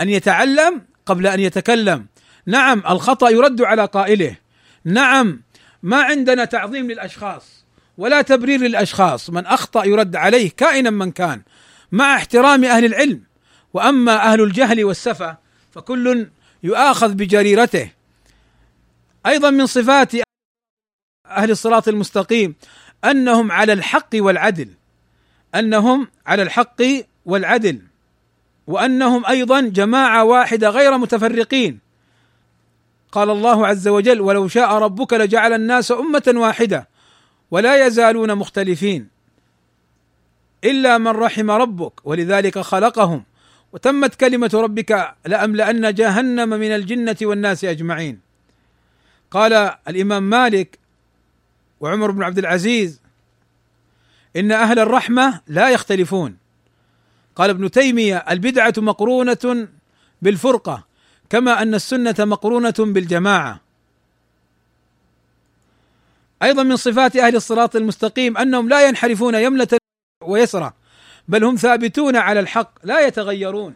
أن يتعلم قبل أن يتكلم نعم الخطأ يرد على قائله. نعم ما عندنا تعظيم للأشخاص ولا تبرير للأشخاص. من أخطأ يرد عليه كائنا من كان مع احترام أهل العلم. وأما أهل الجهل والسفة فكل يؤاخذ بجريرته. أيضا من صفات أهل الصراط المستقيم أنهم على الحق والعدل. أنهم على الحق والعدل. وأنهم أيضا جماعة واحدة غير متفرقين. قال الله عز وجل ولو شاء ربك لجعل الناس أمة واحدة ولا يزالون مختلفين إلا من رحم ربك ولذلك خلقهم وتمت كلمة ربك لأملأن جهنم من الجنة والناس أجمعين. قال الإمام مالك وعمر بن عبد العزيز إن أهل الرحمة لا يختلفون. قال ابن تيمية البدعة مقرونة بالفرقة كما أن السنة مقرونة بالجماعة. أيضا من صفات أهل الصراط المستقيم أنهم لا ينحرفون يمنه ويسرى بل هم ثابتون على الحق لا يتغيرون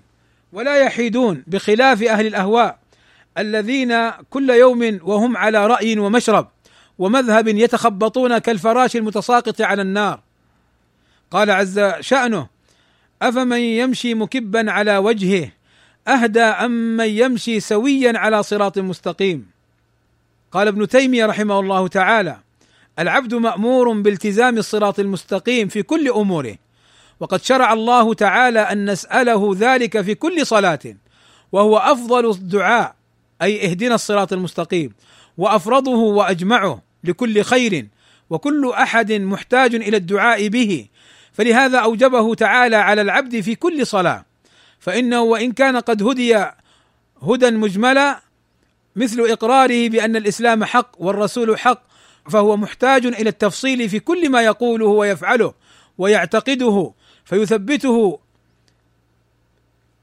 ولا يحيدون بخلاف أهل الأهواء الذين كل يوم وهم على رأي ومشرب ومذهب يتخبطون كالفراش المتساقط على النار. قال عز شأنه أفمن يمشي مكبا على وجهه أهدى ام من يمشي سويا على صراط مستقيم. قال ابن تيمية رحمه الله تعالى العبد مأمور بالتزام الصراط المستقيم في كل أموره وقد شرع الله تعالى أن نسأله ذلك في كل صلاة وهو أفضل الدعاء أي اهدنا الصراط المستقيم وأفرضه وأجمعه لكل خير وكل أحد محتاج إلى الدعاء به. فلهذا أوجبه تعالى على العبد في كل صلاة. فإنه وإن كان قد هدي هدى مجملا مثل إقراره بأن الإسلام حق والرسول حق فهو محتاج إلى التفصيل في كل ما يقوله ويفعله ويعتقده فيثبته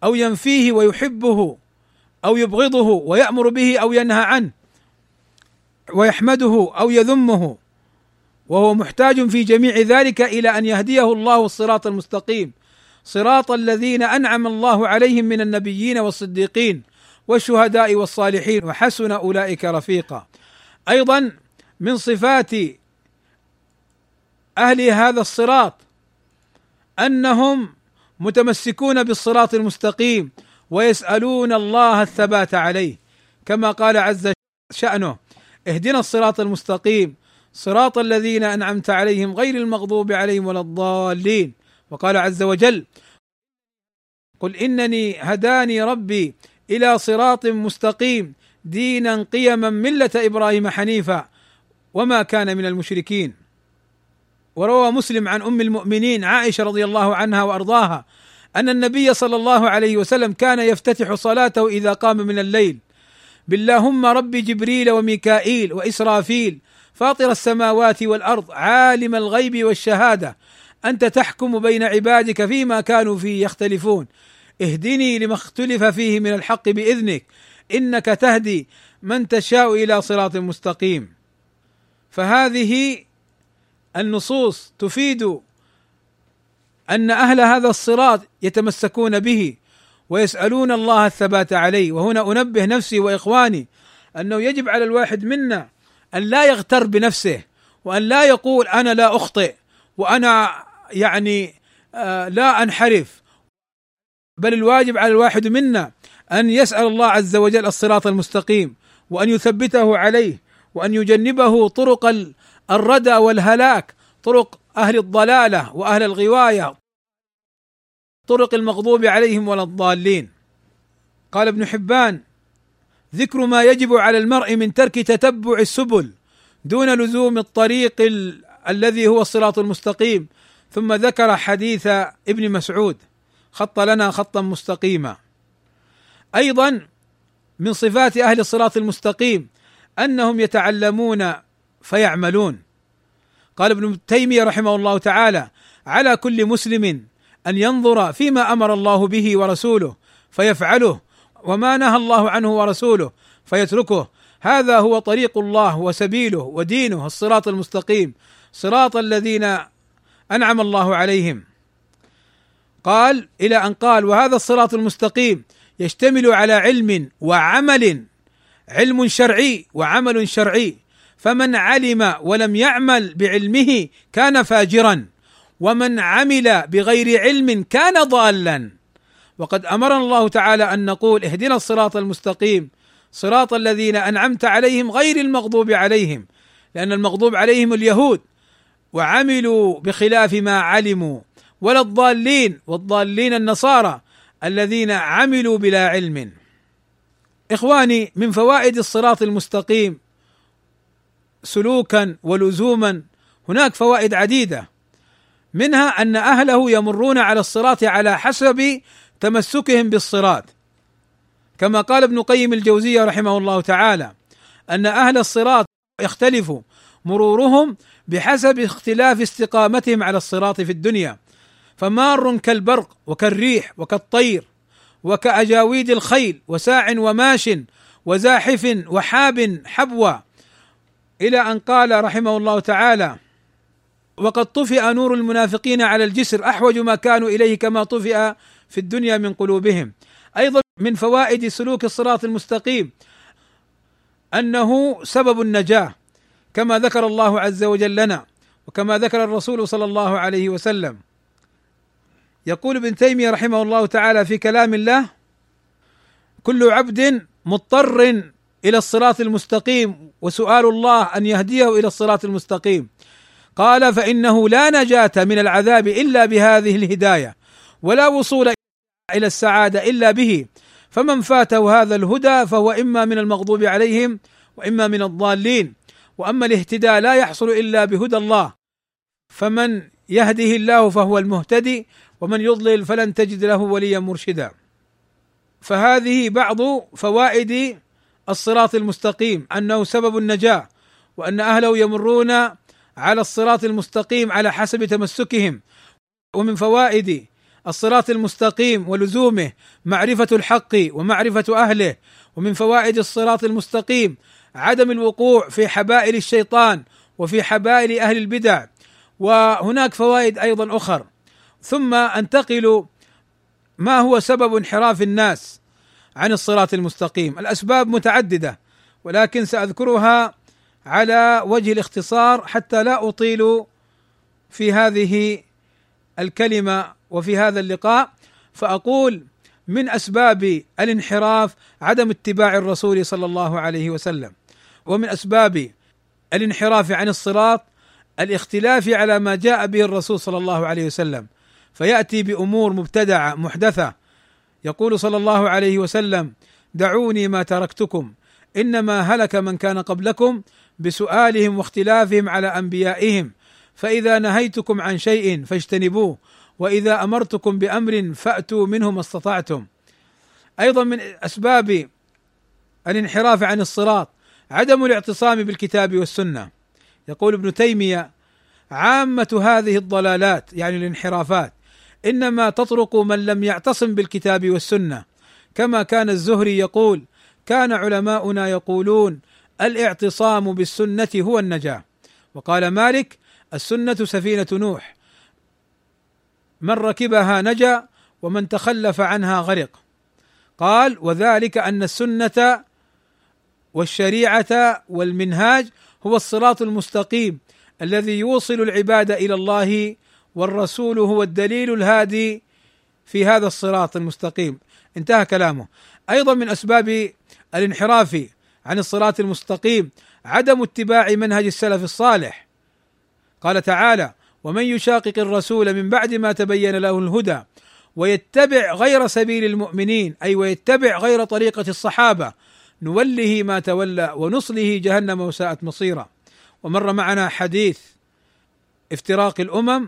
أو ينفيه ويحبه أو يبغضه ويأمر به أو ينهى عنه ويحمده أو يذمه وهو محتاج في جميع ذلك إلى أن يهديه الله الصراط المستقيم. صراط الذين أنعم الله عليهم من النبيين والصديقين والشهداء والصالحين وحسن أولئك رفيقا. أيضا من صفات أهل هذا الصراط أنهم متمسكون بالصراط المستقيم ويسألون الله الثبات عليه. كما قال عز شأنه اهدنا الصراط المستقيم صراط الذين أنعمت عليهم غير المغضوب عليهم ولا الضالين. وقال عز وجل قل إنني هداني ربي إلى صراط مستقيم دينا قيما ملة إبراهيم حنيفا وما كان من المشركين. وروى مسلم عن أم المؤمنين عائشة رضي الله عنها وأرضاها أن النبي صلى الله عليه وسلم كان يفتتح صلاته إذا قام من الليل. باللهم رب جبريل وميكائيل وإسرافيل فاطر السماوات والأرض عالم الغيب والشهادة أنت تحكم بين عبادك فيما كانوا فيه يختلفون. اهدني لما اختلف فيه من الحق بإذنك. إنك تهدي من تشاء إلى صراط مستقيم. فهذه النصوص تفيد أن أهل هذا الصراط يتمسكون به ويسألون الله الثبات عليه. وهنا أنبه نفسي وإخواني أنه يجب على الواحد منا أن لا يغتر بنفسه وأن لا يقول أنا لا أخطئ وأنا يعني آه لا أنحرف. بل الواجب على الواحد منا أن يسأل الله عز وجل الصراط المستقيم وأن يثبته عليه وأن يجنبه طرق الردى والهلاك طرق أهل الضلالة وأهل الغواية طرق المغضوب عليهم ولا الضالين. قال ابن حبان ذكر ما يجب على المرء من ترك تتبع السبل دون لزوم الطريق ال... الذي هو الصراط المستقيم. ثم ذكر حديث ابن مسعود خط لنا خطا مستقيما. أيضا من صفات أهل الصراط المستقيم أنهم يتعلمون فيعملون. قال ابن تيمية رحمه الله تعالى على كل مسلم أن ينظر فيما أمر الله به ورسوله فيفعله وما نهى الله عنه ورسوله فيتركه. هذا هو طريق الله وسبيله ودينه الصراط المستقيم. صراط الذين أنعم الله عليهم. قال إلى أن قال وهذا الصراط المستقيم يشتمل على علم وعمل علم شرعي وعمل شرعي. فمن علم ولم يعمل بعلمه كان فاجرا ومن عمل بغير علم كان ضالا. وقد أمرنا الله تعالى أن نقول اهدنا الصراط المستقيم صراط الذين أنعمت عليهم غير المغضوب عليهم لأن المغضوب عليهم اليهود وعملوا بخلاف ما علموا ولا الضالين والضالين النصارى الذين عملوا بلا علم. إخواني من فوائد الصراط المستقيم سلوكا ولزوما هناك فوائد عديدة. منها أن أهله يمرون على الصراط على حسب تمسكهم بالصراط. كما قال ابن قيم الجوزية رحمه الله تعالى أن أهل الصراط يختلف مرورهم بحسب اختلاف استقامتهم على الصراط في الدنيا. فمار كالبرق وكالريح وكالطير وكأجاويد الخيل وساع وماش وزاحف وحاب حبوى. إلى أن قال رحمه الله تعالى وقد طفئ نور المنافقين على الجسر أحوج ما كانوا إليه كما طفئ في الدنيا من قلوبهم أيضا من فوائد سلوك الصراط المستقيم أنه سبب النجاة. كما ذكر الله عز وجل لنا وكما ذكر الرسول صلى الله عليه وسلم. يقول ابن تيمية رحمه الله تعالى في كلام الله كل عبد مضطر إلى الصراط المستقيم وسؤال الله أن يهديه إلى الصراط المستقيم. قال فإنه لا نجاة من العذاب إلا بهذه الهداية ولا وصول إلى السعادة إلا به. فمن فاته هذا الهدى فهو إما من المغضوب عليهم وإما من الضالين. وأما الاهتداء لا يحصل إلا بهدى الله. فمن يهده الله فهو المهتدي ومن يضلل فلن تجد له وليا مرشدا. فهذه بعض فوائد الصراط المستقيم أنه سبب النجاة وأن أهله يمرون على الصراط المستقيم على حسب تمسكهم. ومن فوائد الصراط المستقيم ولزومه معرفة الحق ومعرفة أهله. ومن فوائد الصراط المستقيم عدم الوقوع في حبائل الشيطان وفي حبائل أهل البدع وهناك فوائد أيضا أخر. ثم أنتقل ما هو سبب انحراف الناس عن الصراط المستقيم. الأسباب متعددة ولكن سأذكرها على وجه الاختصار حتى لا أطيل في هذه الكلمة وفي هذا اللقاء. فأقول من أسباب الانحراف عدم اتباع الرسول صلى الله عليه وسلم. ومن أسباب الانحراف عن الصراط الاختلاف على ما جاء به الرسول صلى الله عليه وسلم. فيأتي بأمور مبتدعة محدثة. يقول صلى الله عليه وسلم دعوني ما تركتكم إنما هلك من كان قبلكم بسؤالهم واختلافهم على أنبيائهم. فإذا نهيتكم عن شيء فاجتنبوه وإذا أمرتكم بأمر فأتوا منه ما استطعتم. أيضا من أسباب الانحراف عن الصراط عدم الاعتصام بالكتاب والسنة. يقول ابن تيمية عامة هذه الضلالات يعني الانحرافات إنما تطرق من لم يعتصم بالكتاب والسنة. كما كان الزهري يقول كان علماؤنا يقولون الإعتصام بالسنة هو النجاة. وقال مالك السنة سفينة نوح. من ركبها نجا ومن تخلف عنها غرق. قال وذلك أن السنة والشريعة والمنهاج هو الصراط المستقيم الذي يوصل العباد إلى الله والرسول هو الدليل الهادي في هذا الصراط المستقيم. انتهى كلامه. أيضا من أسباب الانحراف عن الصراط المستقيم عدم اتباع منهج السلف الصالح. قال تعالى ومن يشاقق الرسول من بعد ما تبين له الهدى ويتبع غير سبيل المؤمنين أي ويتبع غير طريقة الصحابة نوله ما تولى ونصله جهنم وساءت مصيرا. ومر معنا حديث افتراق الأمم.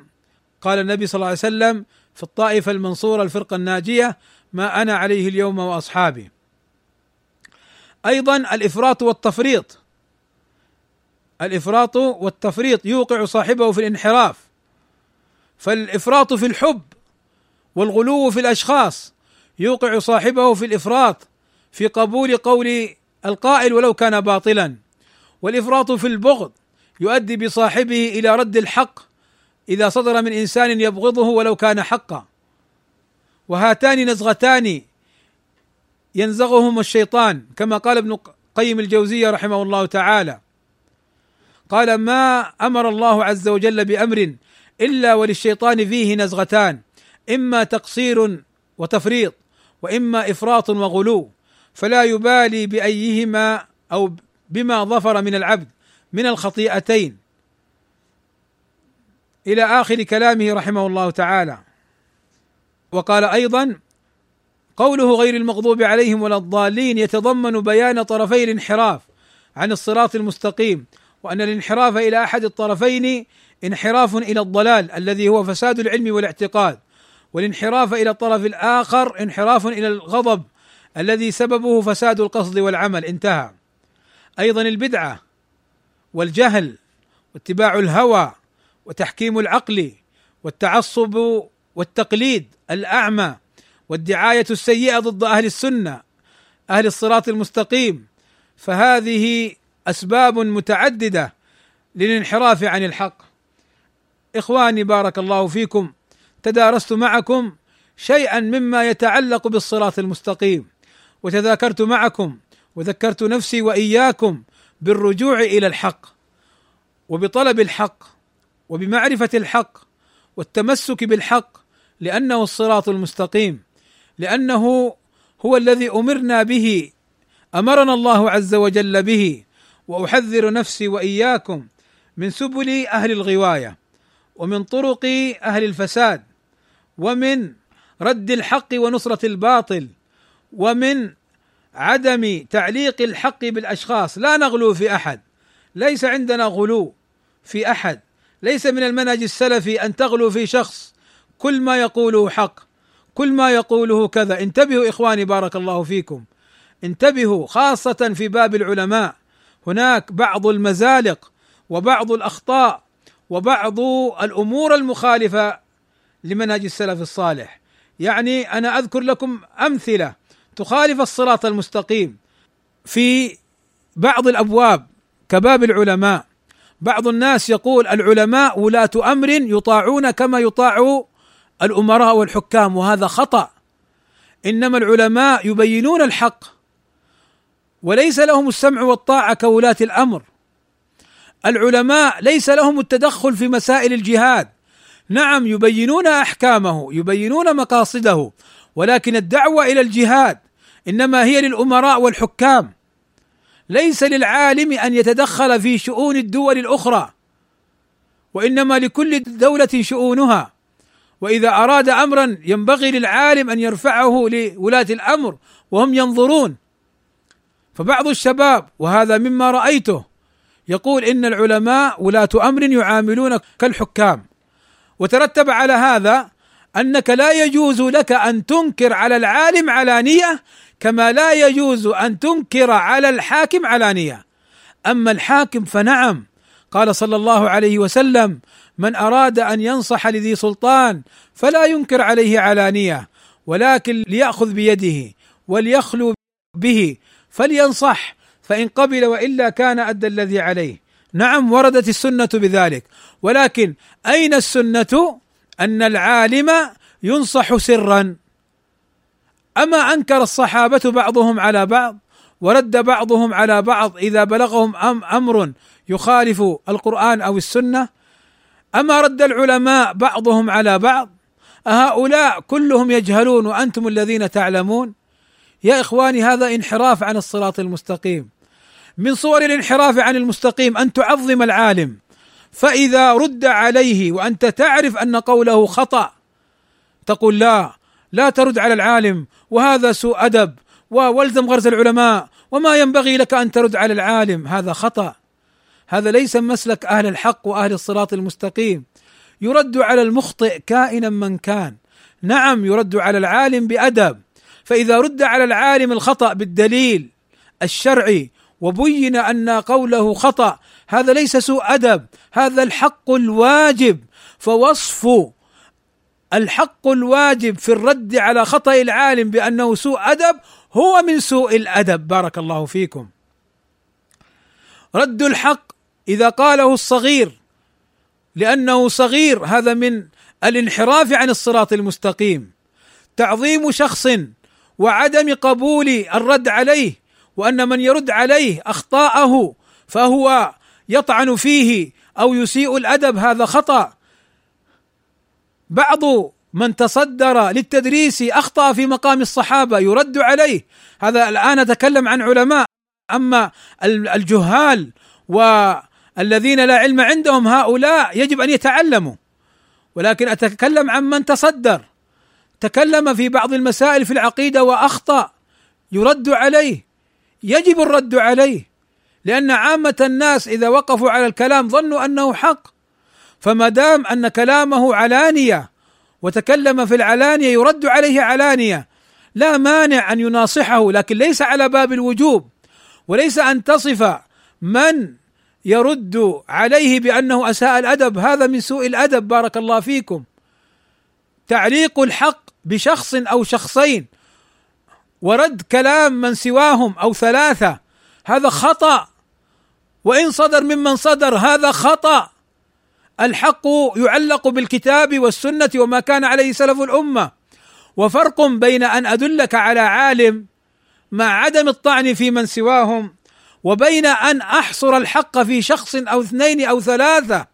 قال النبي صلى الله عليه وسلم في الطائفة المنصورة الفرقة الناجية ما أنا عليه اليوم وأصحابي. أيضا الإفراط والتفريط. الإفراط والتفريط يوقع صاحبه في الانحراف. فالإفراط في الحب والغلو في الأشخاص يوقع صاحبه في الإفراط. في قبول قول القائل ولو كان باطلا. والإفراط في البغض يؤدي بصاحبه إلى رد الحق إذا صدر من إنسان يبغضه ولو كان حقا. وهاتان نزغتان ينزغهما الشيطان كما قال ابن قيم الجوزية رحمه الله تعالى. قال ما أمر الله عز وجل بأمر إلا وللشيطان فيه نزغتان إما تقصير وتفريط وإما إفراط وغلو. فلا يبالي بأيهما أو بما ظفر من العبد من الخطيئتين. إلى آخر كلامه رحمه الله تعالى. وقال أيضا قوله غير المغضوب عليهم ولا الضالين يتضمن بيان طرفي الانحراف عن الصراط المستقيم وأن الانحراف إلى أحد الطرفين انحراف إلى الضلال الذي هو فساد العلم والاعتقاد والانحراف إلى الطرف الآخر انحراف إلى الغضب الذي سببه فساد القصد والعمل انتهى. أيضا البدعة والجهل واتباع الهوى وتحكيم العقل والتعصب والتقليد الأعمى والدعاية السيئة ضد أهل السنة أهل الصراط المستقيم. فهذه أسباب متعددة للانحراف عن الحق. إخواني بارك الله فيكم تدارست معكم شيئا مما يتعلق بالصراط المستقيم. وتذاكرت معكم وذكرت نفسي وإياكم بالرجوع إلى الحق وبطلب الحق وبمعرفة الحق والتمسك بالحق لأنه الصراط المستقيم لأنه هو الذي أمرنا به أمرنا الله عز وجل به وأحذر نفسي وإياكم من سبل أهل الغواية ومن طرق أهل الفساد ومن رد الحق ونصرة الباطل ومن عدم تعليق الحق بالأشخاص. لا نغلو في أحد. ليس عندنا غلو في أحد. ليس من المنهج السلفي أن تغلو في شخص. كل ما يقوله حق. كل ما يقوله كذا. انتبهوا إخواني بارك الله فيكم. انتبهوا خاصة في باب العلماء. هناك بعض المزالق وبعض الأخطاء وبعض الأمور المخالفة لمنهج السلف الصالح. يعني أنا أذكر لكم أمثلة تخالف الصراط المستقيم. في بعض الأبواب كباب العلماء بعض الناس يقول العلماء ولاة أمر يطاعون كما يطاع الأمراء والحكام وهذا خطأ. إنما العلماء يبينون الحق وليس لهم السمع والطاعة كولاة الأمر. العلماء ليس لهم التدخل في مسائل الجهاد. نعم يبينون أحكامه يبينون مقاصده ولكن الدعوة إلى الجهاد إنما هي للأمراء والحكام. ليس للعالم أن يتدخل في شؤون الدول الأخرى وإنما لكل دولة شؤونها. وإذا أراد امرا ينبغي للعالم أن يرفعه لولاة الأمر وهم ينظرون. فبعض الشباب وهذا مما رأيته يقول إن العلماء ولاة أمر يعاملون كالحكام. وترتب على هذا أنك لا يجوز لك أن تنكر على العالم علانيه كما لا يجوز أن تنكر على الحاكم علانيه أما الحاكم فنعم. قال صلى الله عليه وسلم من أراد أن ينصح لذي سلطان فلا ينكر عليه علانيه ولكن ليأخذ بيده وليخلو به فلينصح فإن قبل وإلا كان أدى الذي عليه. نعم وردت السنة بذلك ولكن أين السنة؟ أن العالم ينصح سرا. أما أنكر الصحابة بعضهم على بعض ورد بعضهم على بعض إذا بلغهم أمر يخالف القرآن أو السنة. أما رد العلماء بعضهم على بعض أهؤلاء كلهم يجهلون وأنتم الذين تعلمون. يا إخواني هذا انحراف عن الصراط المستقيم. من صور الانحراف عن المستقيم أن تعظم العالم. فإذا رد عليه وأنت تعرف أن قوله خطأ تقول لا لا ترد على العالم وهذا سوء أدب والزم غرز العلماء وما ينبغي لك أن ترد على العالم هذا خطأ. هذا ليس مسلك أهل الحق وأهل الصراط المستقيم. يرد على المخطئ كائنا من كان. نعم يرد على العالم بأدب. فإذا رد على العالم الخطأ بالدليل الشرعي وبين أن قوله خطأ هذا ليس سوء أدب هذا الحق الواجب. فوصف الحق الواجب في الرد على خطأ العالم بأنه سوء أدب هو من سوء الأدب. بارك الله فيكم. رد الحق إذا قاله الصغير لأنه صغير هذا من الانحراف عن الصراط المستقيم. تعظيم شخص وعدم قبول الرد عليه وأن من يرد عليه أخطاءه فهو يطعن فيه أو يسيء الأدب هذا خطأ. بعض من تصدر للتدريس أخطأ في مقام الصحابة يرد عليه. هذا الآن أتكلم عن علماء. أما الجهال والذين لا علم عندهم هؤلاء يجب أن يتعلموا. ولكن أتكلم عن من تصدر. تكلم في بعض المسائل في العقيدة وأخطأ يرد عليه. يجب الرد عليه. لأن عامة الناس إذا وقفوا على الكلام ظنوا أنه حق. فما دام أن كلامه علانية وتكلم في العلانية يرد عليه علانية لا مانع أن يناصحه لكن ليس على باب الوجوب. وليس أن تصف من يرد عليه بأنه أساء الأدب. هذا من سوء الأدب بارك الله فيكم. تعليق الحق بشخص أو شخصين ورد كلام من سواهم أو ثلاثة هذا خطأ. وإن صدر ممن صدر هذا خطأ. الحق يعلق بالكتاب والسنة وما كان عليه سلف الأمة. وفرق بين أن أدلك على عالم مع عدم الطعن في من سواهم وبين أن أحصر الحق في شخص أو اثنين أو ثلاثة.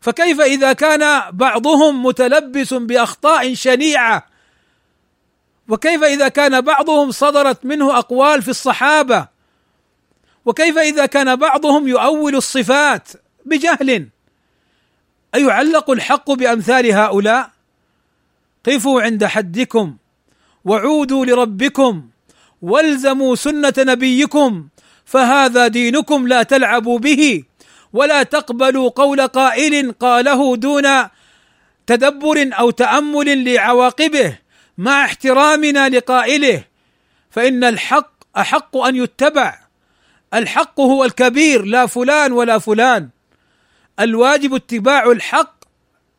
فكيف إذا كان بعضهم متلبس بأخطاء شنيعة؟ وكيف إذا كان بعضهم صدرت منه أقوال في الصحابة؟ وكيف إذا كان بعضهم يؤول الصفات بجهل؟ أيعلق الحق بأمثال هؤلاء؟ قفوا عند حدكم وعودوا لربكم والزموا سنة نبيكم فهذا دينكم لا تلعبوا به ولا تقبلوا قول قائل قاله دون تدبر أو تأمل لعواقبه مع احترامنا لقائله فإن الحق أحق أن يتبع. الحق هو الكبير لا فلان ولا فلان. الواجب اتباع الحق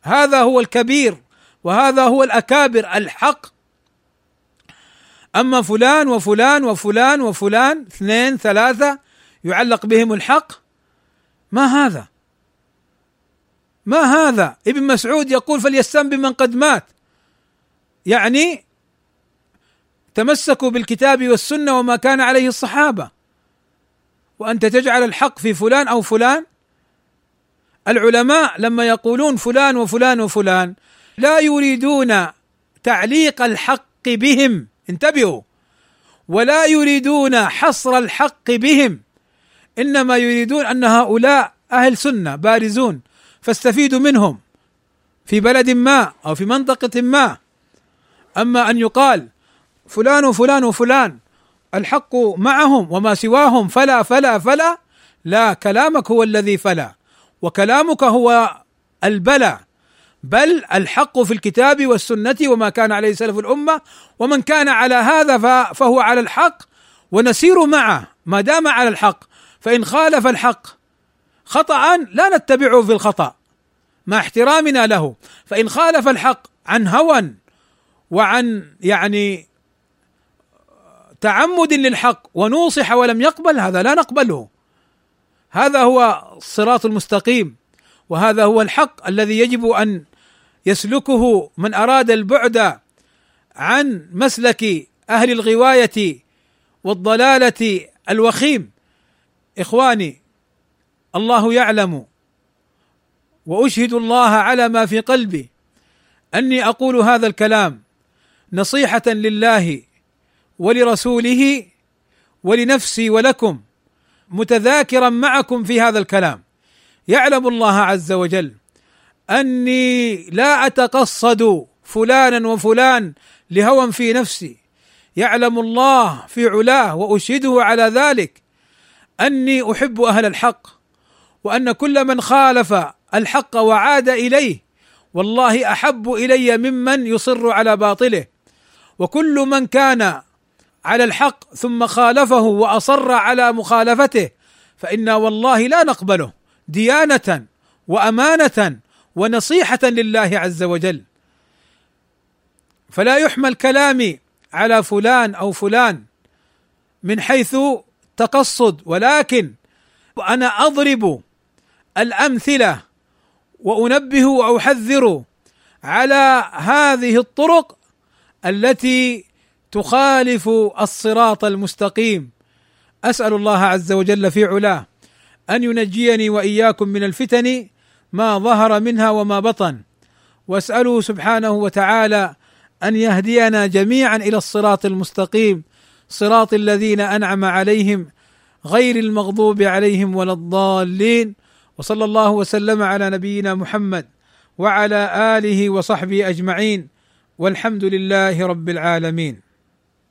هذا هو الكبير وهذا هو الأكابر الحق. أما فلان وفلان وفلان وفلان اثنين ثلاثة يعلق بهم الحق ما هذا؟ ما هذا؟ ابن مسعود يقول فليستم بمن قد مات. يعني تمسكوا بالكتاب والسنة وما كان عليه الصحابة. وأنت تجعل الحق في فلان أو فلان. العلماء لما يقولون فلان وفلان وفلان لا يريدون تعليق الحق بهم. انتبهوا. ولا يريدون حصر الحق بهم. إنما يريدون أن هؤلاء أهل سنة بارزون فاستفيدوا منهم. في بلد ما أو في منطقة ما. أما أن يقال فلان وفلان وفلان الحق معهم وما سواهم فلا فلا فلا لا كلامك هو الذي فلا وكلامك هو البلى بل الحق في الكتاب والسنة وما كان عليه سلف الأمة ومن كان على هذا فهو على الحق ونسير معه ما دام على الحق فإن خالف الحق خطأ لا نتبعه في الخطأ مع احترامنا له فإن خالف الحق عن هوى وعن يعني تعمد للحق ونوصح ولم يقبل هذا لا نقبله. هذا هو الصراط المستقيم وهذا هو الحق الذي يجب أن يسلكه من أراد البعد عن مسلك أهل الغواية والضلالة الوخيم. إخواني الله يعلم وأشهد الله على ما في قلبي. أني أقول هذا الكلام نصيحة لله ولرسوله ولنفسي ولكم متذاكرا معكم في هذا الكلام. يعلم الله عز وجل أني لا أتقصد فلانا وفلان لهوى في نفسي. يعلم الله في علاه وأشهده على ذلك أني أحب أهل الحق وأن كل من خالف الحق وعاد إليه والله أحب إلي ممن يصر على باطله. وكل من كان على الحق ثم خالفه وأصر على مخالفته فإنا والله لا نقبله. ديانة وأمانة ونصيحة لله عز وجل. فلا يحمل كلامي على فلان أو فلان من حيث تقصد ولكن أنا أضرب الأمثلة وأنبه وأحذر على هذه الطرق التي تخالف الصراط المستقيم. أسأل الله عز وجل في علاه أن ينجيني وإياكم من الفتن ما ظهر منها وما بطن. واساله سبحانه وتعالى أن يهدينا جميعا إلى الصراط المستقيم صراط الذين أنعم عليهم غير المغضوب عليهم ولا الضالين. وصلى الله وسلم على نبينا محمد وعلى آله وصحبه أجمعين. والحمد لله رب العالمين.